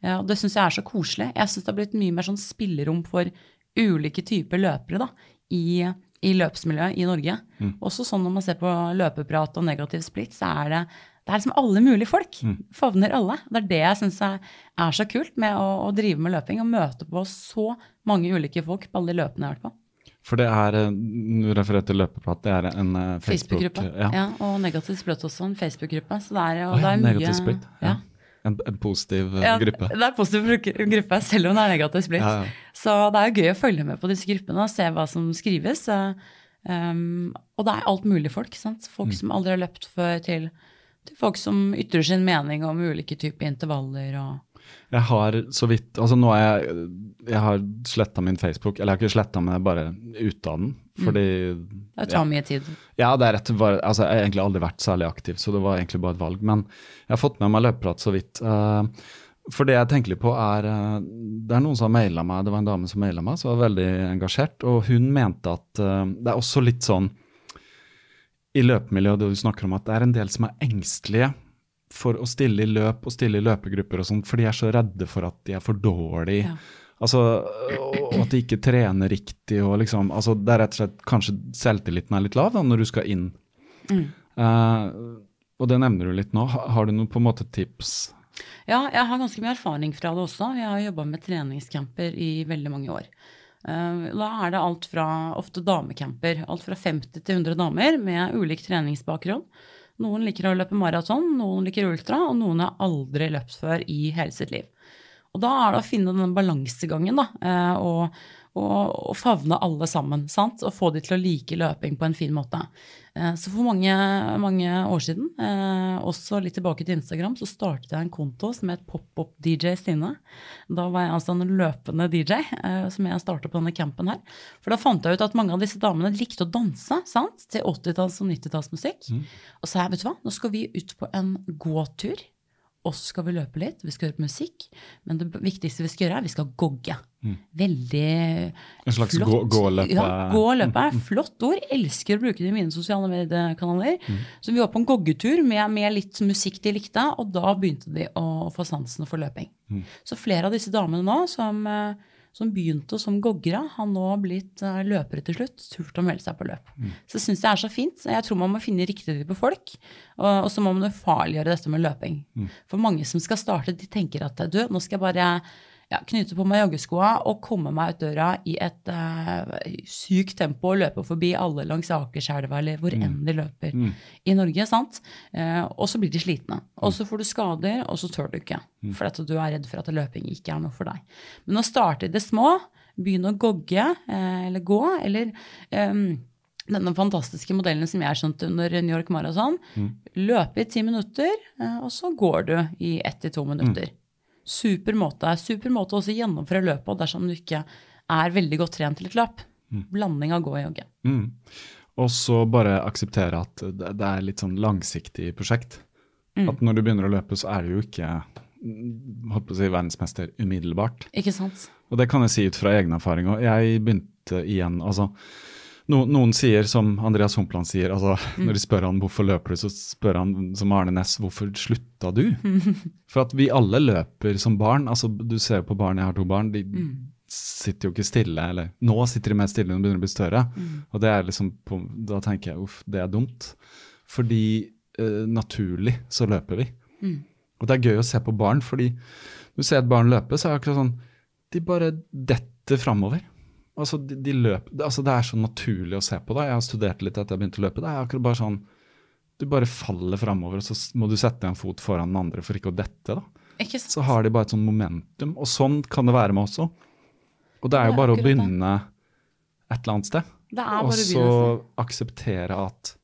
Ja, og det syns jeg er så koselig. Jeg syns det har blitt mye mer sånn spillerom for ulike typer løpere da, i, i løpsmiljøet i Norge. Også sånn når man ser på løpeprat og negativ splitt, så er det, det er liksom alle mulige folk. Favner alle. Det er det jeg syns er, er så kult med å, å drive med løping. Å møte på så mange ulike folk på alle de løpene jeg har vært på. For det er, eh, du refererer til løpeprat, det er en eh, Facebook Facebook-gruppe. ja. Ja. og negativ splitt også, en Facebook-gruppe. Så det er, og oh, ja, det er mye negativ split. Ja. En, en positiv eh, Ja, gruppe. Det er positiv gruppe, selv om det er negativ splitt. Så det er jo gøy å følge med på disse gruppene og se hva som skrives. Um, og det er alt mulig folk. Sant? Folk Mm. som aldri har løpt før, til, til folk som ytrer sin mening om ulike typer intervaller. Og, Jeg har så vidt Altså nå er jeg Jeg har sletta min Facebook. Eller jeg har ikke sletta, men jeg er bare ute av den. Fordi det tar mye tid. Ja, det er rett bare, altså, Jeg har egentlig aldri vært særlig aktiv, så det var egentlig bare et valg. Men jeg har fått med meg løpeprat så vidt. eh, for det jeg tenker litt på, er eh, Det er noen som har maila meg, det var en dame som maila meg, som var veldig engasjert, og hun mente at eh, det er også litt sånn i løpemiljøet du snakker om, at det er en del som er engstelige for å stille i løp og stille i løpegrupper og sånt, for de er så redde for at de er for dårlige. Ja. Altså, og at de ikke trener riktig og liksom altså Det er rett og slett kanskje selvtilliten er litt lav da, når du skal inn. Mm. Uh, og det nevner du litt nå. Ha- Har du noen på en måte tips? Ja, jeg har ganske mye erfaring fra det også. Jeg har jobba med treningscamper i veldig mange år. Eh, Da er det alt fra ofte damecamper, alt fra 50 til 100 damer med ulik treningsbakgrunn. Noen liker å løpe maraton, noen liker ultra, og noen har aldri løpt før i hele sitt liv. Og da er det å finne den balansegangen, da, eh, og, og, og favne alle sammen, sant? Og få de til å like løping på en fin måte. Eh, Så for mange, mange år siden, eh, også litt tilbake til Instagram, så startet jeg en konto som het Pop-Up-DJ Stine. Da var jeg altså en løpende DJ, eh, som jeg startet på denne campen her. For da fant jeg ut at mange av disse damene likte å danse, sant? Til 80-talls- og 90-tallsmusikk. Og så sa jeg, vet du hva, nå skal vi ut på en gåtur og så skal vi løpe litt. Vi skal høre på musikk. Men det viktigste vi skal gjøre, er vi skal gogge. Veldig En slags flott. gå- gå-løpe. Ja, gå og løpe er flott ord. Elsker å bruke det i mine sosiale mediekanaler. Så vi var på en goggetur med, med litt musikk de likte, og da begynte de å få sansen for løping. Så flere av disse damene nå som, eh, som begynte som goggere, har nå blitt eh, løpere til slutt. Turt å melde seg på løp. Så jeg syns det er så fint. Så Jeg tror man må finne riktig type folk. Og, så må man ufarliggjøre dette med løping. For mange som skal starte, de tenker at du, nå skal jeg bare ja, knyte på meg joggeskoa og komme meg ut døra i et uh, sykt tempo og løpe forbi alle langs Akerselva eller hvor enn de løper i Norge. sant? Uh, og så blir de slitne. Og så får du skader, og så tør du ikke. For at du er redd for at løping ikke er noe for deg. Men å starte i det små, begynne å gogge uh, eller gå, eller um, denne fantastiske modellen som jeg skjønte under New York Marathon. Løpe i ti minutter, og så går du i ett til to minutter. Super måte. Super måte å også gjennomføre løpet på dersom du ikke er veldig godt trent til et løp. Blanding av gå og jogge. Mm. Og så bare akseptere at det det er litt sånn langsiktig prosjekt. Mm. At når du begynner å løpe, så er du jo ikke mm, holdt på å si verdensmester umiddelbart. Ikke sant? Og det kan jeg si ut fra egen erfaring. Og jeg begynte igjen altså, no, Noen sier, som Andreas Humpland sier, altså, når de spør han hvorfor løper du, så spør han som Arne Næss hvorfor slutta du? For at vi alle løper som barn. altså Du ser på barn, jeg har to barn. de sitter jo ikke stille, eller nå sitter de mer stille de begynner å bli større. Og det er liksom på, da tenker jeg uff, det er dumt. Fordi eh, naturlig så løper vi. Og det er gøy å se på barn, fordi når du ser et barn løpe, så er det akkurat sånn De bare detter framover. Altså, de, de løp, altså, det er så naturlig å se på det. Jeg har studert litt etter jeg begynte å løpe. Det er akkurat bare sånn Du bare faller framover, og så må du sette en fot foran den andre for ikke å dette. da. Ikke sant? Så har de bare et sånn momentum. Og sånn kan det være med også. Og det er jo bare er å begynne et eller annet sted. Det er Og så akseptere at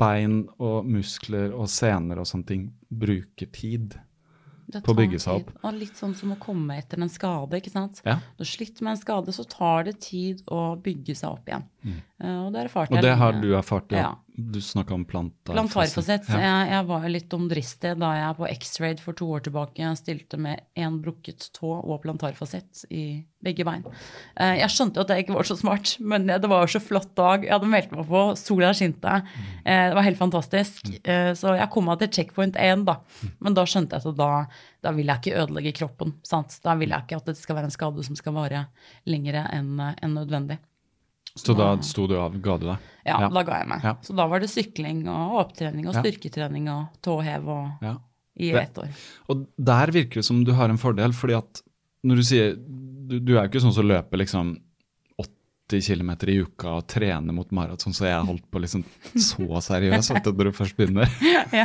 bein og muskler og sener og sånne ting bruker tid. Det på å bygge seg tid. Og litt sånn som å komme etter en skade. ikke sant? Ja. Du har slitt med en skade, så tar det tid å bygge seg opp igjen. Eh, og Mm. Og det har du erfart, ja. Du snakka om plantar. Plantarfasett. Ja. Jeg, jeg var litt omdristig da jeg på X-Raid for to år tilbake stilte med én brukket tå og plantarfasett i begge bein. Eh, Jeg skjønte at det ikke var så smart, men det var jo så flott dag. Jeg hadde meldt meg på, sola skinte. Eh, Det var helt fantastisk. Så jeg kom meg til checkpoint 1, da. Men da skjønte jeg at da, da vil jeg ikke ødelegge kroppen. sant? Da vil jeg ikke at det skal være en skade som skal vare lengre enn enn nødvendig. Så da sto du av, ga du deg? Ja, da ga jeg meg. Ja. Så da var det sykling og opptrening og styrketrening og tåhev og Ja. i ett år. Og der virker det som du har en fordel, fordi at når du sier Du, du er jo ikke sånn som løper liksom 80 km i uka og trener mot maraton, så jeg holdt på liksom så seriøst at du, når du først begynner.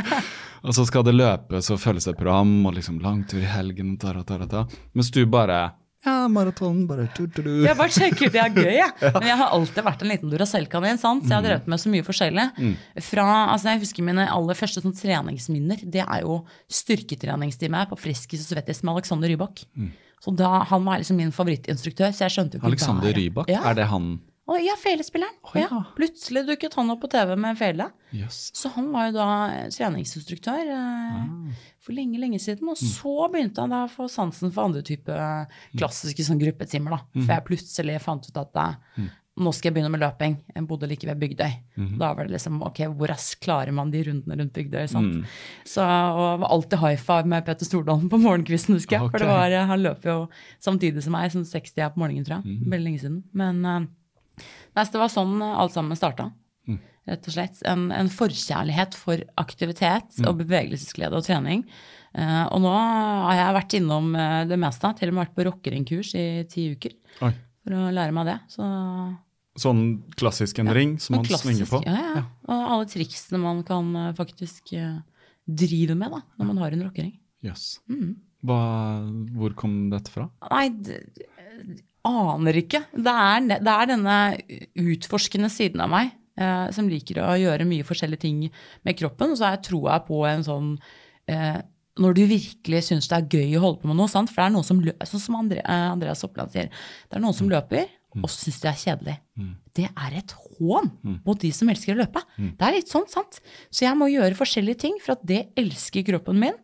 Og så skal det løpes og følges et program og liksom langtur i helgen, og ta, ta, ta, ta. mens du bare Ja, maraton, bare tu-tu-du. Jeg bare sjekker det er gøy, jeg. Men jeg har alltid vært en liten Duracell-kanin, sant? så jeg har drevet med så mye forskjellig. Fra, altså Jeg husker mine aller første sånn treningsminner. Det er jo styrketreningstime på Friskis og Svettis med Alexander Rybak. Så da, Han var liksom min favorittinstruktør, så jeg skjønte jo ikke Alexander Rybak, Ja. er det han Å, ja, felespilleren. ja. ja. Plutselig dukket han opp på TV med fele. Yes. Så han var jo da treningsinstruktør eh, for lenge, lenge siden. Og så begynte han da å få sansen for andre type klassiske sånn gruppetimer. da. For jeg plutselig fant ut at eh, nå skal jeg begynne med løping. Jeg bodde like ved Bygdøy. Da var det liksom ok, hvor raskt klarer man de rundene rundt Bygdøy? sant? Så og var alltid high five med Petter Stordalen på morgenkvisten, husker jeg. For det var, eh, han løper jo samtidig som meg, sånn 60 er på morgenen, tror jeg. Veldig lenge siden. Men eh, Nei, det var sånn alt sammen starta. Rett og slett. En, en forkjærlighet for aktivitet og bevegelsesglede og trening. Eh, og nå har jeg vært innom eh, det meste. Til og med vært på rockeringkurs i ti uker Oi. for å lære meg det. Så Sånn klassisk en ring som man svinger på? Ja, ja. Og alle triksene man kan eh, faktisk eh, drive med da, når man har en rockering. Jøss. Mm. Hva, hvor kom dette fra? Nei, aner ikke. Det er, det er denne utforskende siden av meg eh, som liker å gjøre mye forskjellige ting med kroppen. Og så tror jeg på en sånn eh, Når du virkelig syns det er gøy å holde på med noe, sant? for det er noen som løper, sånn som eh, Andreas Oppland sier, det er noen som løper, og så syns de er kjedelig. Det er et hån mot de som elsker å løpe. Det er litt sånn, sant? Så jeg må gjøre forskjellige ting for at det elsker kroppen min.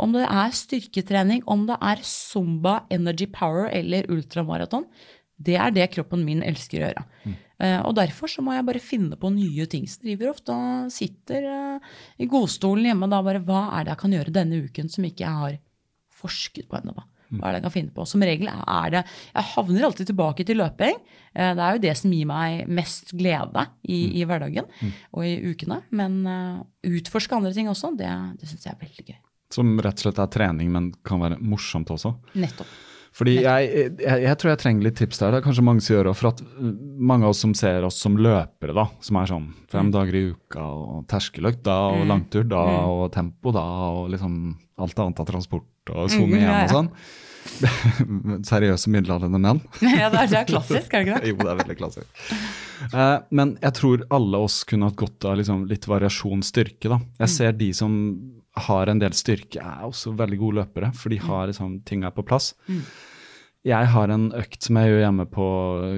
Om det er styrketrening, om det er zumba, energy power eller ultramaraton. Det er det kroppen min elsker å gjøre. Eh, og derfor så må jeg bare finne på nye ting. Så driver ofte og sitter uh, i godstolen hjemme da bare Hva er det jeg kan gjøre denne uken som ikke jeg har forsket på ennå, da? Hva er det jeg kan finne på? Som regel er det Jeg havner alltid tilbake til løping. Eh, Det er jo det som gir meg mest glede i, i hverdagen og i ukene. Men eh, utforske andre ting også, det, det syns jeg er veldig gøy. Som rett og slett er trening, men kan være morsomt også. Nettopp. Fordi jeg, jeg, jeg tror jeg trenger litt tips der. Det er kanskje mange som gjør det. For at uh, mange av oss som ser oss som løpere, da, som er sånn fem dager i uka, og terskeløkt da, og langtur da, og tempo da, og liksom alt annet av transport og sone Mm, hjem og sånn. Seriøse middelaldrende menn. Ja, det er, det er klassisk, er det ikke det? jo, det er veldig klassisk. Uh, men jeg tror alle oss kunne hatt godt av liksom, litt variasjon styrke. da. Jeg Mm. ser de som har en del styrke, er også veldig gode løpere, for Mm. de har liksom, ting er på plass. Jeg har en økt som jeg gjør hjemme på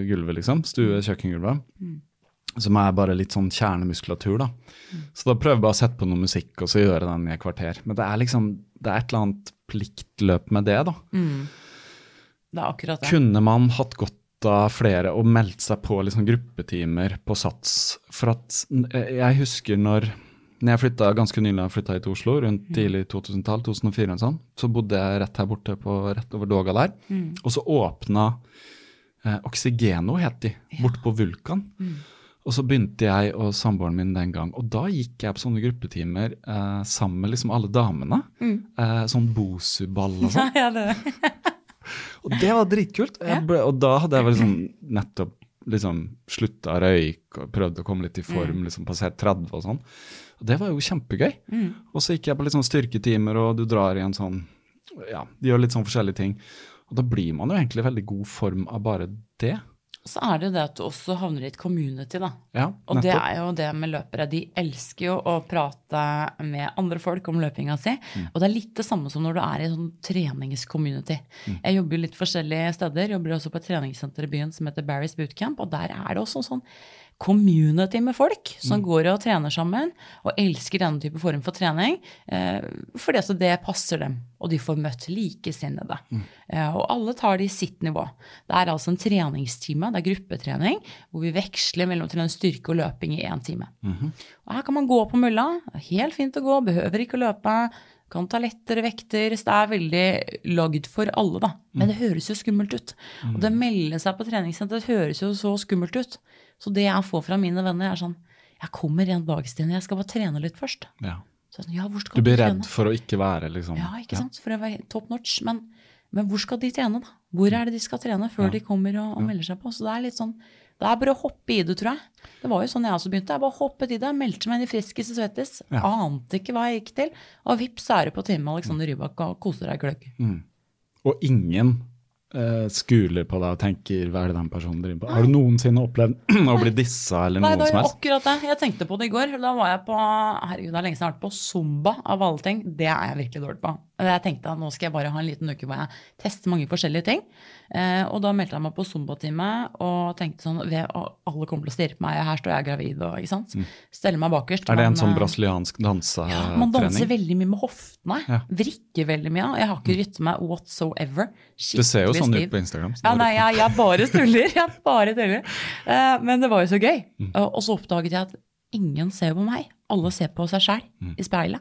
gulvet, liksom. Stue, kjøkkengulvet. Som er bare litt sånn kjernemuskulatur, da. Så da prøver jeg bare å sette på noe musikk og så gjøre den i et kvarter. Men det er liksom, det er et eller annet pliktløp med det, da. Det er akkurat det. Kunne man hatt godt av flere og meldt seg på liksom gruppetimer på Sats? For at eh, jeg husker når, når jeg flytta ganske nylig flytta hit til Oslo, rundt tidlig 2000-tall, 2004 og sånn, så bodde jeg rett her borte på, rett over Doga der. Og så åpna eh, Oxygeno, het de, borte på Vulkan. Og så begynte jeg og samboeren min den gang, og da gikk jeg på sånne gruppetimer eh, sammen med liksom alle damene. Eh, sånn Bosu-ball og sånn. Ja, ja. Og det var dritkult. Jeg ble, og da hadde jeg vel liksom nettopp liksom slutta å røyke og prøvd å komme litt i form, liksom passert 30 og sånn. Og det var jo kjempegøy. Og så gikk jeg på litt sånn styrketimer, og du drar i en sånn Ja, de gjør litt sånn forskjellige ting. Og da blir man jo egentlig i veldig god form av bare det. Så er det jo det at du også havner i et community, da. Ja, Og det er jo det med løpere. De elsker jo å prate med andre folk om løpinga si. Og det er litt det samme som når du er i sånn treningscommunity. Jeg jobber jo litt forskjellige steder. Jobber også på et treningssenter i byen som heter Barry's Bootcamp. Og der er det også sånn community med folk som går og trener sammen og elsker denne type form for trening. Eh, fordi altså det passer dem, og de får møtt likesinnede. Eh, og alle tar det i sitt nivå. Det er altså en treningstime, det er gruppetrening, hvor vi veksler mellom til en styrke og løping i én time. Og her kan man gå på mølla. Helt fint å gå, behøver ikke å løpe. Kan ta lettere vekter. Så det er veldig lagd for alle, da. Men det høres jo skummelt ut. Og det å melde seg på treningssenter høres jo så skummelt ut. Så det jeg får fra mine venner, er sånn Jeg kommer en dag, Stine, jeg skal bare trene litt først. Ja. Sånn, ja, Du blir trene? redd for å ikke være liksom Ja, ikke sant? For å være top notch. Men, men hvor skal de trene, da? Hvor er det de skal trene før de kommer og, og melder seg på? Så det er litt sånn det er bare å hoppe i det, tror jeg. Det var jo sånn jeg også begynte. Jeg bare hoppet i det, meldte meg inn i Friskis og Svettis. Ja. Ante ikke hva jeg gikk til. Og vips, så er du på time med Alexander Rybak og koser deg gløgg. Og ingen eh, skuler på deg og tenker 'hva er det den personen driver på'? Har du noensinne opplevd å bli dissa eller Nei, noe det som var jo helst? akkurat det. Jeg tenkte på det i går. Da var jeg på herregud, det er lenge siden jeg har vært på Zumba av alle ting. Det er jeg virkelig dårlig på. Jeg tenkte at nå skal jeg bare ha en liten uke hvor jeg tester mange forskjellige ting. Eh, og da meldte jeg meg på Zumba-time og tenkte sånn Alle kommer til å stirre på meg, her står jeg gravid og ikke sant. Stelle meg bakerst. Mm. Er det en man, sånn brasiliansk brasiliansk ja, man danser dansetrening? veldig mye med hoftene. Ja. Mm. Vrikker veldig mye. Jeg har ikke rytme whatsoever. det ser jo sånn stiv. ut på Instagram. så Ja, nei, jeg, jeg bare tuller. Jeg bare tuller. Eh, men det var jo så gøy. Mm. Eh, og så oppdaget jeg at ingen ser på meg. Alle ser på seg sjæl Mm. i speilet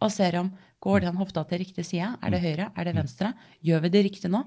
og ser om går den hofta til riktig side. Er Mm. det høyre? Er det venstre? Gjør vi det riktig nå?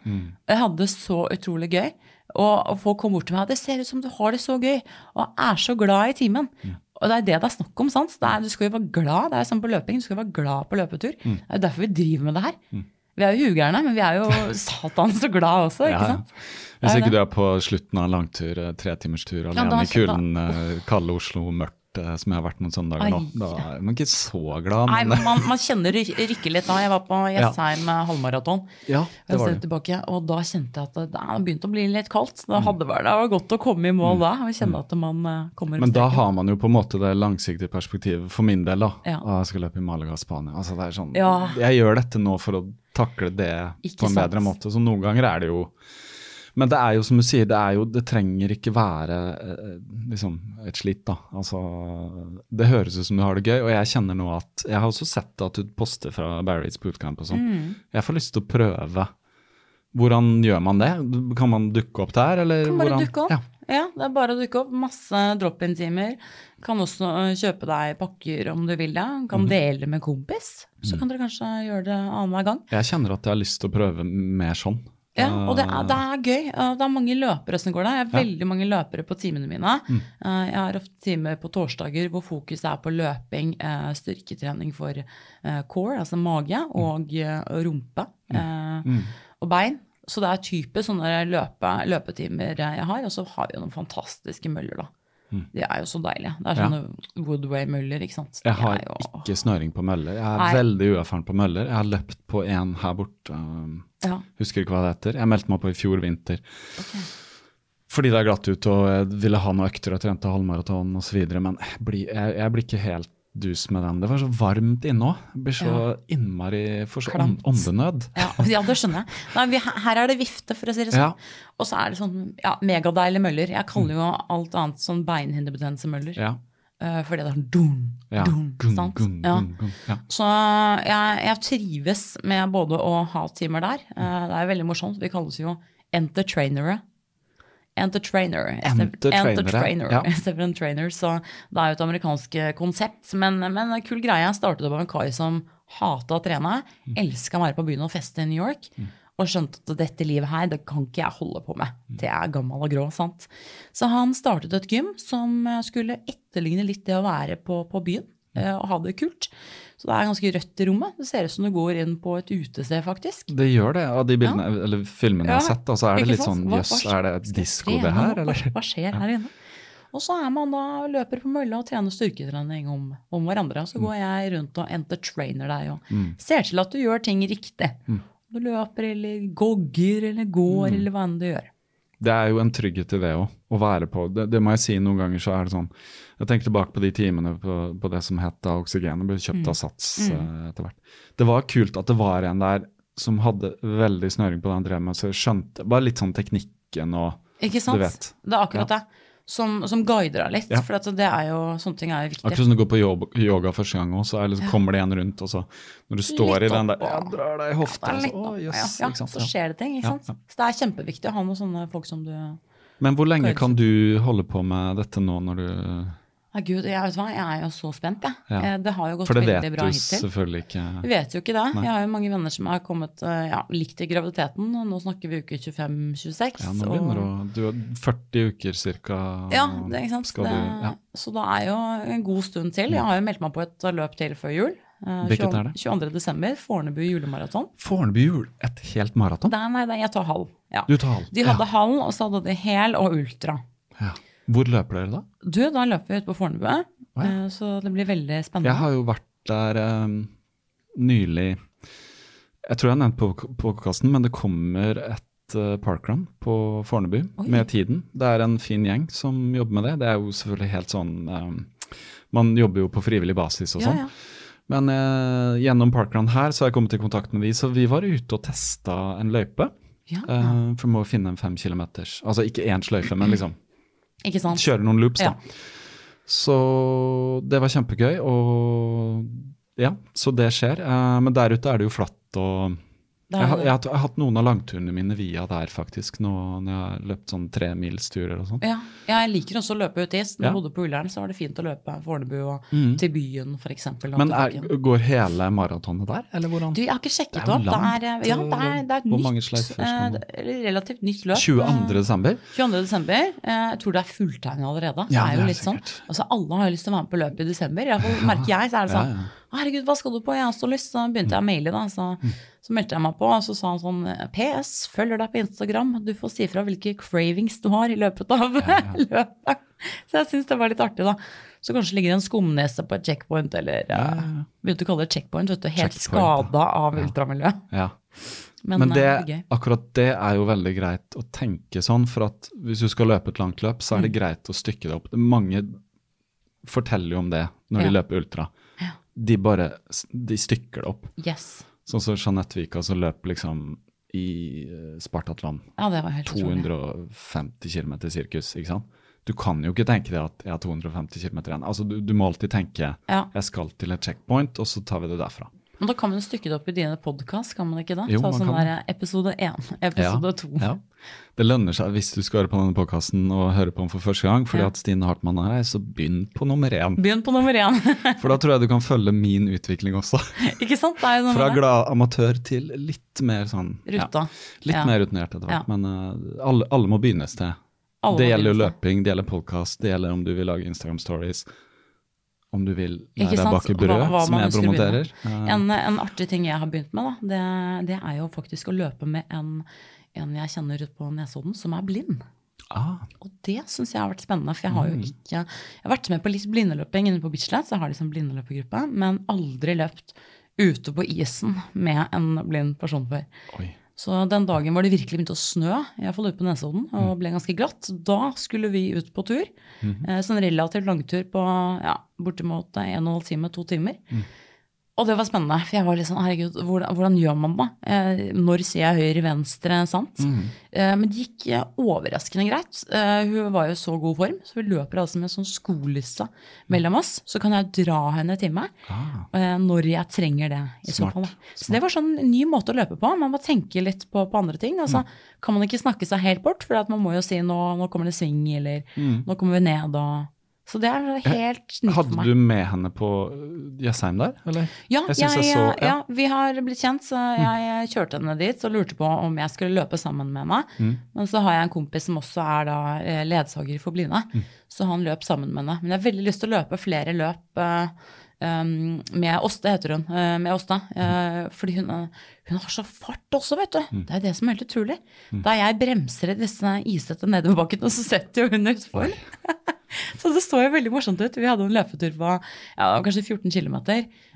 Jeg hadde det så utrolig gøy. Og, folk kom bort til meg og det ser ut som du har det så gøy og er så glad i timen. Mm. Og det er det det er snakk om. sant? Det er, du skal jo være glad. Det er som på løping. Du skal være glad på løpetur. Mm. Det er jo derfor vi driver med det her. Vi er jo hugerne, men vi er jo satan så glad også, ikke Ja, sant? Hvis ikke du er på slutten av en langtur, tre tretimerstur tur, alene ja, i kulden, eh, kalde Oslo, mørkt, eh, som jeg har vært noen søndager nå, da er man ikke så glad. Men, Nei, man, man kjenner det rykker litt da. Jeg var på Jessheim ja. halvmaraton ja, det var det. tilbake, og da kjente jeg at det det begynte å bli litt kaldt. Det hadde vært det var godt å komme i mål da og kjenne at man eh, kommer Mm. Men da har man jo på en måte det langsiktige perspektivet, for min del, da. Ja. Jeg skal løpe i Malaga, Spania. Altså, det er sånn, Ja. Jeg gjør dette nå for å takle det Ikke på en sant. bedre måte. Så noen ganger er det jo Men det er jo som du sier, det, jo, det trenger ikke være eh, liksom et slitt, da. Altså, det høres ut som du har det gøy, og jeg kjenner nå at Jeg har også sett at du poster fra Barry's bootcamp og sånn. Mm. Jeg får lyst til å prøve. Hvordan gjør man det? Kan man dukke opp der, eller Kan bare hvordan? dukke opp. Ja. Ja, det er bare å dukke opp. Masse drop-in-timer. Kan også kjøpe deg pakker om du vil det. Kan mm. dele med kompis. Så kan dere kanskje gjøre det annenhver gang. Jeg kjenner at jeg har lyst til å prøve mer sånn. Ja, og det er, det er gøy. Uh, Det er mange løpere som går der. Jeg har veldig mange løpere på timene mine. Mm. Uh, Jeg har ofte timer på torsdager hvor fokus er på løping, styrketrening for core, altså mage, Mm. og rumpe mm. og bein. Så det er type sånne løpe, løpetimer jeg har. Og så har vi jo noen fantastiske møller, da. De er jo så deilig. Det er sånne Ja. Woodway-møller, ikke sant. Jeg har jo- ikke snøring på møller. Jeg er Nei. veldig uerfaren på møller. Jeg har løpt på en her borte. um, ja. Husker ikke hva det heter. Jeg meldte meg på i fjor vinter. Fordi det er glatt ute og jeg ville ha noen økter og trente halvmaraton osv. Men jeg blir, jeg, jeg blir ikke helt dus med den. Det var så varmt inne òg. Blir så innmari for så åndenød. Ja, ja, det skjønner jeg. Nei, vi, her er det vifte, for å si det sånn. Ja. Og så er det sånn ja, megadeilige møller. Jeg kaller jo alt annet sånn beinhinderbetennelsemøller. Ja. Uh, fordi det er sånn dun, ja. dun, Gung, sant? gung, ja. ja. Så jeg, jeg trives med både å ha timer der. Uh, det er veldig morsomt. Vi kalles jo entertrainere. Entertrainer. Entertrainere, Entertrainer. ja. Trainer. Så det er jo et amerikansk konsept. Men, men en kul greie. Jeg startet opp av en kar som hata å trene. Mm. Elska å være på byen og feste i New York. Og skjønte at dette livet her, det kan ikke jeg holde på med. Mm. Det er gammel og grå, sant. Så han startet et gym som skulle etterligne litt det å være på, på byen. Eh, Og ha det kult. Så det er ganske rødt i rommet. Det ser ut som du går inn på et utested, faktisk. Det gjør det, av de bildene, eller filmene jeg har sett. Og så er det litt sånn jøss, yes, er det et disko det her, eller? Hva, skjer her inne? Og så er man da løper på mølla og trener styrketrening om, om hverandre. Mm. Så går jeg rundt og entertrainer deg og ser til at du gjør ting riktig. Mm. Du løper eller gogger eller går eller hva enn du gjør. Det er jo en trygghet i det òg, å være på. Det, det må jeg si noen ganger, så er det sånn Jeg tenker tilbake på de timene på, på det som het da Oksygen, og ble kjøpt Mm. av Sats eh, etter hvert. Det var kult at det var en der som hadde veldig snøring på det han drev med, så jeg skjønte bare litt sånn teknikken og Ikke sant? Du vet. Det er akkurat det. Som, som guider deg litt. Ja. For det er jo, sånne ting er jo viktig. Akkurat som du går på yoga, yoga første gang også, så liksom, kommer det en rundt, og så når du står Litt i den der ja, drar deg i hofta, ja, så, å ja, sant. så skjer det ting. ikke sant? Så det er kjempeviktig å ha noen sånne folk som du Men hvor lenge kan du holde på med dette nå når du Nei, gud, jeg, vet hva, jeg er jo så spent, jeg. Ja. Eh, Det har jo gått veldig bra hittil. For det vet du selvfølgelig ikke. Vi vet jo ikke det. Nei. Jeg har jo mange venner som har kommet eh, ja, likt i graviditeten. og Nå snakker vi uke 25-26. Ja, nå begynner du å Du har 40 uker cirka. Ja, det, ikke sant. Skal det, du, ja. Så det er jo en god stund til. Jeg har jo meldt meg på et løp til før jul. Eh, Hvilket er det? 22. desember, Fornebu julemaraton. Fornebu jul, et helt maraton? Nei, nei, jeg tar halv. Ja. Du tar halv. De hadde halv, og så hadde de hel og ultra. Ja. Hvor løper dere da? Du, da løper vi ut på Fornebu, eh, så det blir veldig spennende. Jeg har jo vært der um, nylig Jeg tror jeg har nevnt på podkasten, men det kommer et uh, parkrun på Fornebu Oi. med tiden. Det er en fin gjeng som jobber med det. Det er jo selvfølgelig helt sånn um, Man jobber jo på frivillig basis og sånn. ja. Men uh, gjennom parkrun her så har jeg kommet i kontakt med de, så vi var ute og testa en løype. Ja, Uh, for å må finne en fem kilometers Altså ikke én sløyfe, men liksom ikke sant? kjøre noen loops, da. Ja. Så det var kjempegøy, og ja, så det skjer. Eh, men der ute er det jo flatt og jeg, har- jeg, jeg har hatt noen av langturene mine via der, faktisk, nå når jeg har løpt sånn tremilsturer og sånn. Ja, jeg liker også å løpe ut is. Når Ja. jeg bodde på Ullern, så var det fint å løpe Fornebu og Mm. til byen, f.eks. Men er, går hele maratonet der, eller hvordan? Du, jeg har ikke sjekket Det opp. Det er, ja, det er, det er Hvor nytt, skal eh, relativt nytt løp. 22. desember? 22. desember. Eh, Jeg tror det er fulltegnet allerede. Ja, det er jo litt sånn. Altså, alle har jo lyst til å være med på løpet i desember. I hvert fall merker jeg, så er det sånn ja. «Å, Herregud, hva skal du på? Jeg har så lyst. Så begynte jeg å maile, da. Så, Mm. så meldte jeg meg på, og så sa han sånn PS, følger deg på Instagram. Du får si fra hvilke cravings du har i løpet av løpet. Så jeg syns det var litt artig, da. Så kanskje ligger det en skumnese på et checkpoint, eller Ja, ja, eh. Begynte å kalle det checkpoint, vet du. Helt skada av ultramiljøet. ja. Men, Men eh, det, det akkurat det er jo veldig greit å tenke sånn, for at hvis du skal løpe et langt løp, så er Mm. det greit å stykke det opp. Mange forteller jo om det når de løper ultra. De bare de stykker det opp. Yes. Sånn som Jeanette Vika som løper liksom i Spartatland. Ja, det var helt utrolig. 250 km sirkus, ikke sant? Du kan jo ikke tenke deg at jeg har 250 km igjen. Altså, du, du må alltid tenke Ja. jeg skal til et checkpoint, og så tar vi det derfra. Men da kan man jo stykke det opp i dine podkast, kan man ikke da? Jo, Ta sånn kan der episode én, episode to. Ja. Det lønner seg hvis du skal høre på denne podkasten og høre på den for første gang, fordi Ja. at Stine Hartmann er her, så begynn på nummer én. Begynn på nummer én. For da tror jeg du kan følge min utvikling også. ikke sant? Det er jo Fra glad amatør til litt mer sånn ja, Ruta. Litt Ja. mer rutinert etter hvert. Ja. Men uh, alle, alle må begynne et sted. Alle det gjelder jo løping, det gjelder podkast, det gjelder om du vil lage Instagram stories. Om du vil lære deg å bake brød, Hva- hva som jeg promoterer. En, en artig ting jeg har begynt med, da, det, det er jo faktisk å løpe med en, en jeg kjenner ute på Nesodden, som er blind. ah, Og det syns jeg har vært spennende, for jeg har jo Mm. ikke Jeg har vært med på litt blindeløping inne på Bislett, så jeg har liksom blindeløpergruppe, men aldri løpt ute på isen med en blind person før. oi. Så den dagen hvor det virkelig begynte å snø, iallfall ute på Nesodden, og Mm. ble ganske glatt, da skulle vi ut på tur. Mm -hmm. Så sånn relativt langtur på ja, bortimot en og en halv time, to timer. Mm. Og det var spennende, for jeg var litt sånn herregud, hvordan, hvordan gjør man det? Eh, når ser jeg høyre, venstre, sant? Mm. Eh, men det gikk eh, overraskende greit. Eh, hun var jo i så god form, så vi løper altså med sånn skolisse mellom oss. Så kan jeg dra henne til meg Ah, eh, når jeg trenger det. i så fall. Så det var sånn en ny måte å løpe på. Man må tenke litt på, på andre ting. Altså, mm. kan man ikke snakke seg helt bort, for at man må jo si nå, nå kommer det sving, eller nå kommer vi ned. Og... Så det er helt nytt for meg. Hadde du med henne på øh, Jessheim der, eller? Ja, Jeg jeg, jeg så- ja. ja. Mm. vi har blitt kjent, så jeg kjørte henne dit og lurte på om jeg skulle løpe sammen med henne. Mm. Men så har jeg en kompis som også er da eh, ledsager for blinde, Mm. så han løp sammen med henne. Men jeg har veldig lyst til å løpe flere løp eh, um, med Åste, heter hun. Uh, med Åsta. eh, fordi hun, eh, hun har så fart også, vet du. Mm. Det er det som er helt utrolig. Da jeg bremser i disse isete nedoverbakkene, så setter jo hun utfor. Så det så jo veldig morsomt ut. Vi hadde en løpetur på ja, kanskje 14 km.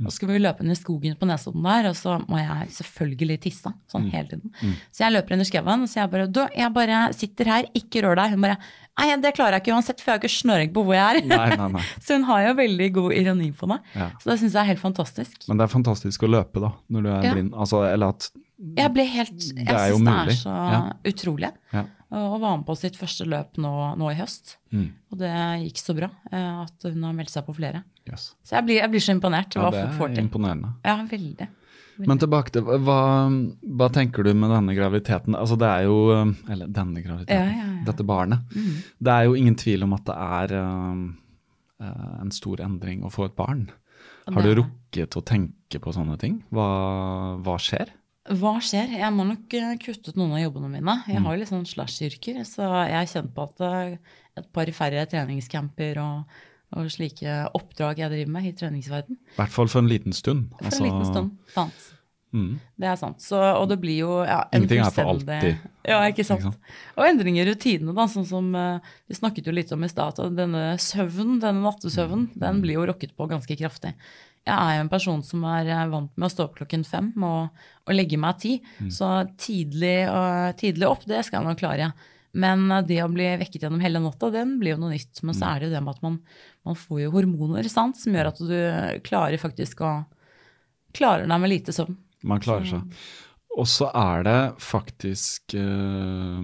Og så skulle vi løpe ned i skogen på Nesodden der, og så må jeg selvfølgelig tisse. Sånn hele tiden. Så jeg løper under skauen, og så jeg bare Du, jeg bare sitter her, ikke rør deg. Hun bare Nei, det klarer jeg ikke uansett, for jeg har ikke snøring på hvor jeg er. Nei, nei, nei. Så hun har jo veldig god ironi på meg. Ja. Så det syns jeg er helt fantastisk. Men det er fantastisk å løpe, da, når du er Ja. blind. Altså, eller at Jeg ble helt Jeg syns det er så Ja. utrolig. Ja. Og var med på sitt første løp nå, nå i høst. Mm. Og det gikk så bra eh, at hun har meldt seg på flere. Yes. Så jeg blir, jeg blir så imponert Ja, det folk får er til. imponerende. Ja, veldig. Men tilbake til hva, hva tenker du med denne graviditeten? Altså det er jo um, Eller denne graviditeten. Ja, ja, ja. Dette barnet. Det er jo ingen tvil om at det er eh, en stor endring å få et barn. Har du rukket å tenke på sånne ting? Hva, hva skjer? Hva skjer? Jeg må nok eh, kutte ut noen av jobbene mine. Jeg har jo litt sånn slash-yrker, så jeg har kjent på at eh, et par færre treningscamper og, og slike oppdrag jeg driver med i treningsverden. I hvert fall for en liten stund. For Altså, en liten stund. Sant. Mm. Det er sant. Så, og det blir jo ja, Ingenting er for alltid. Ja, ikke sant. Ikke sant? Og endringer i rutinene, da, sånn som uh, vi snakket jo litt om i stad, denne søvnen, denne nattesøvnen, Mm. den blir jo rokket på ganske kraftig. Jeg er jo en person som er eh, vant med å stå opp klokken fem og, og legge meg ti, Mm. så tidlig, og, tidlig opp, det skal jeg nok klare. Men eh, det å bli vekket gjennom hele natta, den blir jo noe nytt. Men Mm. så er det jo det med at man, man får jo hormoner, sant, som gjør at du klarer faktisk å Klarer deg med lite søvn. Man klarer seg. Og så er det faktisk uh,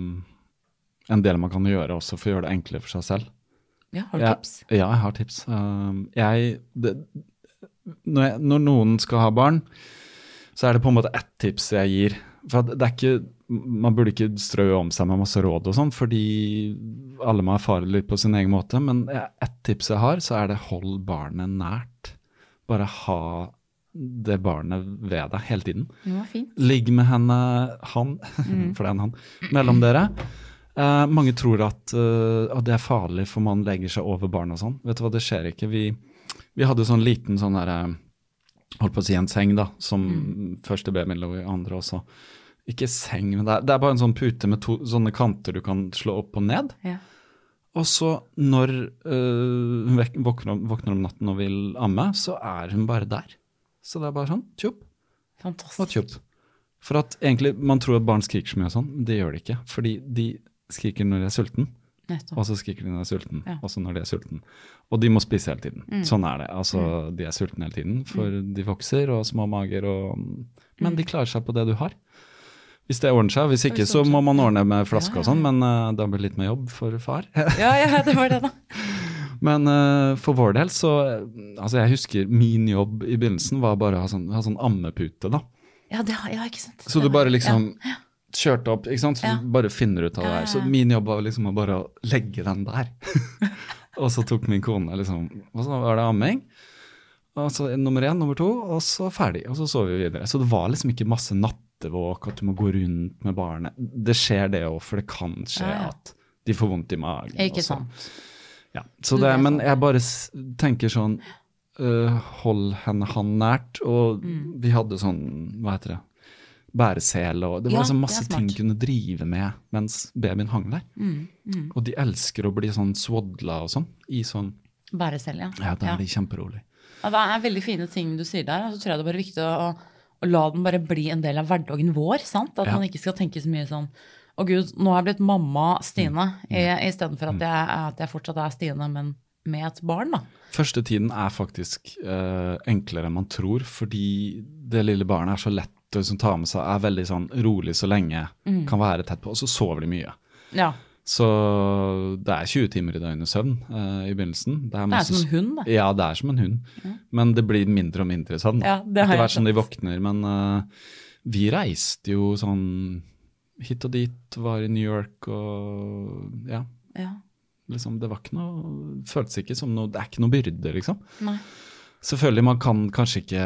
en del man kan gjøre også for å gjøre det enklere for seg selv. Ja, har du Ja, tips? Ja, jeg har tips. Uh, jeg, det, når, jeg, når noen skal ha barn, så er det på en måte ett tips jeg gir. For at det er ikke, Man burde ikke strø om seg med masse råd og sånn, fordi alle må erfare det litt på sin egen måte. Men ett tips jeg har, så er det hold barnet nært. Bare ha det barnet ved deg hele tiden. Fint. Ligg med henne, han, for det er en han, mellom dere. Eh, mange tror at, uh, det er farlig for man legger seg over barn og sånn. Vet du hva, det skjer ikke. Vi, vi hadde sånn liten sånn derre Holdt på å si en seng, da, som første babyen lå i, andre også. Ikke seng, men det er, det er bare en sånn pute med to sånne kanter du kan slå opp og ned. Ja. Og så når hun øh, våkner, om- våkner om natten og vil amme, så er hun bare der. Så det er bare sånn tjopp og tjopp. For at egentlig, man tror at barn skriker så mye og sånn, det gjør de ikke. Fordi de skriker når de er sulten. Og så skriker de når de er sulten, Ja. også når de er sulten. Og de må spise hele tiden. Mm. Sånn er det. Altså, de er sultne hele tiden, for de vokser og små mager og Men Mm. de klarer seg på det du har. Hvis det ordner seg. Hvis ikke, så må man ordne med Ja, flaske og ja, sånn, men uh, da blir det litt mer jobb for far. Ja, ja, det var det, da. Men uh, for vår del så eh, Altså, jeg husker min jobb i begynnelsen var bare å ha sånn, ha sånn ammepute, da. Ja, det har, ja ikke sant. Så du bare liksom kjørte opp, ikke sant. Så du bare finner ut av det her. Så min jobb var liksom å bare legge den der. og så tok min kone liksom Og så var det amming. Og så nummer én, nummer to, og så ferdig. Og så sov vi videre. Så det var liksom ikke masse nattevåk, at du må gå rundt med barnet. Det skjer det òg, for det kan skje at de får vondt i magen. Ikke og så- sant. Ja. Så det, men jeg bare tenker sånn uh, Hold henne han nært. Og Mm. vi hadde sånn, hva heter det, bæresele og Det var Ja, liksom masse ting hun kunne drive med mens babyen hang der. Mm, mm. Og de elsker å bli sånn swaddla og sånn. I sånn Bæresele, ja. Ja, da Ja. er de kjemperolig. Ja, det er veldig fine ting du sier der. Og så tror jeg det er bare viktig å, å la den bare bli en del av hverdagen vår. sant? At man ikke skal tenke så mye sånn Å gud, nå har jeg blitt mamma Stine, Mm. i- istedenfor at, jeg, at jeg fortsatt er Stine, men med et barn, da. Første tiden er faktisk uh, enklere enn man tror, fordi det lille barnet er så lett å liksom, tar med seg, er veldig sånn rolig så lenge, Mm. kan være tett på, og så sover de mye. Ja. Så det er 20 timer i døgnet søvn uh, i begynnelsen. Det er masse som en hund, det. Ja, det er som en hund. Men det blir mindre og mindre søvn. Ja, det har Etter hvert som de våkner. Men uh, vi reiste jo sånn hit og dit, var i New York og ja. Ja. Liksom, det var ikke noe Føltes ikke som noe Det er ikke noe byrde, liksom. Nei. Selvfølgelig, man kan kanskje ikke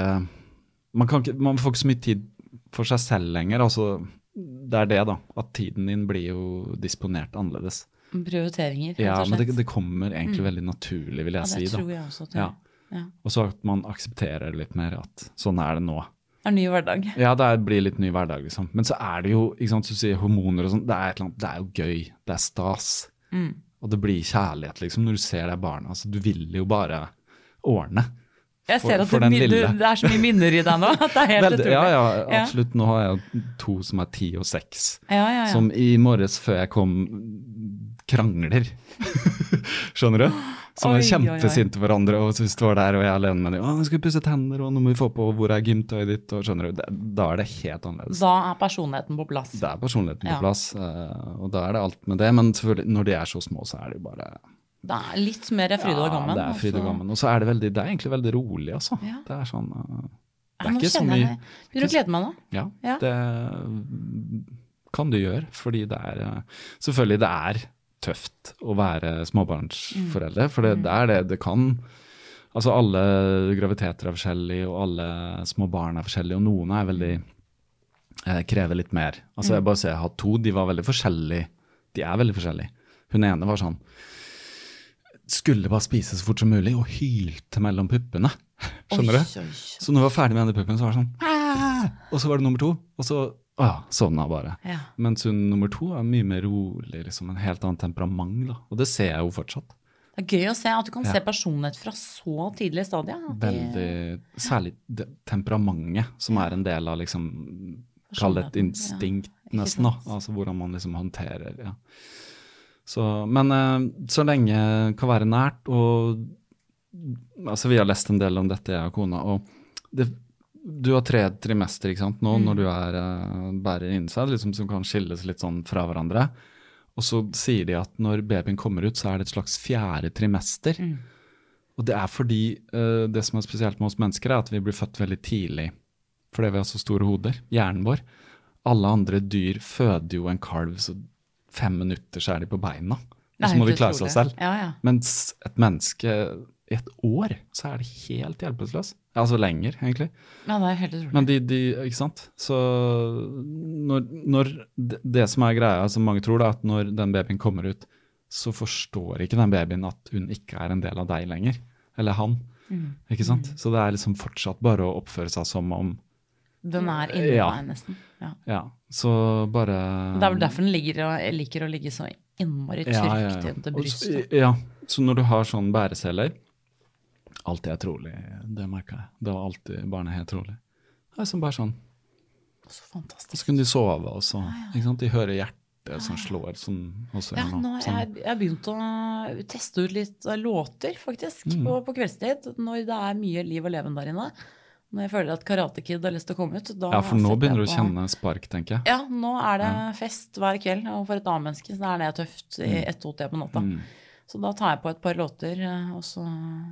man, kan ikke man får ikke så mye tid for seg selv lenger. altså Det er det, da. At tiden din blir jo disponert annerledes. Prioriteringer, rett Ja, og men det, slett. det kommer egentlig veldig naturlig, vil ja, jeg det si. tror da. jeg også. Tror Ja. jeg. Ja. Og så at man aksepterer litt mer at sånn er det nå. Det er ny hverdag. Ja, det er, blir litt ny hverdag, liksom. Men så er det jo, ikke sant, så sier hormoner og sånn, det, er det er jo gøy. Det er stas. Mm. Og det blir kjærlighet, liksom, når du ser de barna. Altså, du vil jo bare ordne. Jeg ser at for den du, det er så mye minner i deg nå. At det er helt utrolig. ja, ja, absolutt. Nå har jeg to som er ti og seks. Ja, ja, ja. Som i morges før jeg kom, krangler. Skjønner du? Som er kjempesinte på hverandre, og så står der og jeg er alene med dem. 'Å, nå skal vi pusse tenner, og nå må vi få på hvor er gymtøyet ditt', og skjønner du. Det, da er det helt annerledes. Da er personligheten på plass. Da er personligheten på plass, eh, og da er det alt med det. Men selvfølgelig, når de er så små, så er det jo bare Det er litt mer fryd og gammen. Ja, det er fryd og altså. gammen. Og så er det veldig, det er egentlig veldig rolig, altså. Ja. Det er sånn eh, Det er ikke så mye. Begynner å glede meg nå. Ja, Ja. det kan du gjøre, fordi det er eh, Selvfølgelig, det er tøft å være småbarnsforeldre, for det, det er det det kan Altså, alle graviteter er forskjellige, og alle små barn er forskjellige, og noen er veldig eh, krever litt mer. Altså, jeg bare ser, jeg har to, de var veldig forskjellige. De er veldig forskjellige. Hun ene var sånn Skulle bare spise så fort som mulig, og hylte mellom puppene. Skjønner du? Så når jeg var ferdig med denne puppen, så var det sånn «Æ!» Og så var det nummer to, og så å, sovna bare. Ja. Mens hun nummer to er mye mer rolig, liksom en helt annet temperament. da. Og det ser jeg jo fortsatt. Det er gøy å se at du kan Ja. se personlighet fra så tidlig stadie. Veldig, Særlig det temperamentet, som er en del av liksom Kall det et instinkt, ja. Nesten. da. Altså hvordan man liksom håndterer ja. Så, Men eh, så lenge kan være nært, og altså vi har lest en del om dette, jeg og kona. og det, Du har tre trimester ikke sant, nå Mm. når du er, eh, bærer inni seg, liksom, som kan skilles litt sånn fra hverandre. Og så sier de at når babyen kommer ut, så er det et slags fjerde trimester. Mm. Og det er fordi uh, det som er spesielt med oss mennesker, er at vi blir født veldig tidlig. Fordi vi har så store hoder. Hjernen vår. Alle andre dyr føder jo en kalv så fem minutter, så er de på beina. Og så må de klare seg selv. Ja, ja. Mens et menneske i et år, så er det helt hjelpeløs. Altså lenger, egentlig. ja, det er helt utrolig. Men de, de Ikke sant? Så når, når det, det som er greia, som mange tror, da, at når den babyen kommer ut, så forstår ikke den babyen at hun ikke er en del av deg lenger. Eller han. Mm. Ikke sant? Så det er liksom fortsatt bare å oppføre seg som om Den er inni Ja. deg, nesten. Ja. Ja. Så bare Det er vel derfor den ligger liker å ligge så innmari trygt Og så- brystet. Ja. Så når du har sånn bæreceller Alltid er trolig, det merka jeg. Det var alltid barnet helt trolig. Det er som bare sånn. Så fantastisk. så kunne de sove, og så ikke sant? De hører hjertet som slår, som også Ja, nå nå. har Sånn. jeg, jeg begynt å teste ut litt eh, låter, faktisk, Mm. på, på kveldstid. Når det er mye liv og leven der inne. Når jeg føler at Karate Kid har lyst til å komme ut, Ja, for nå begynner du å kjenne spark, tenker jeg. Ja, nå er det fest hver kveld, og for et annet menneske så er det tøft i ett-to-tre på natta. Mm. Så da tar jeg på et par låter, eh, og så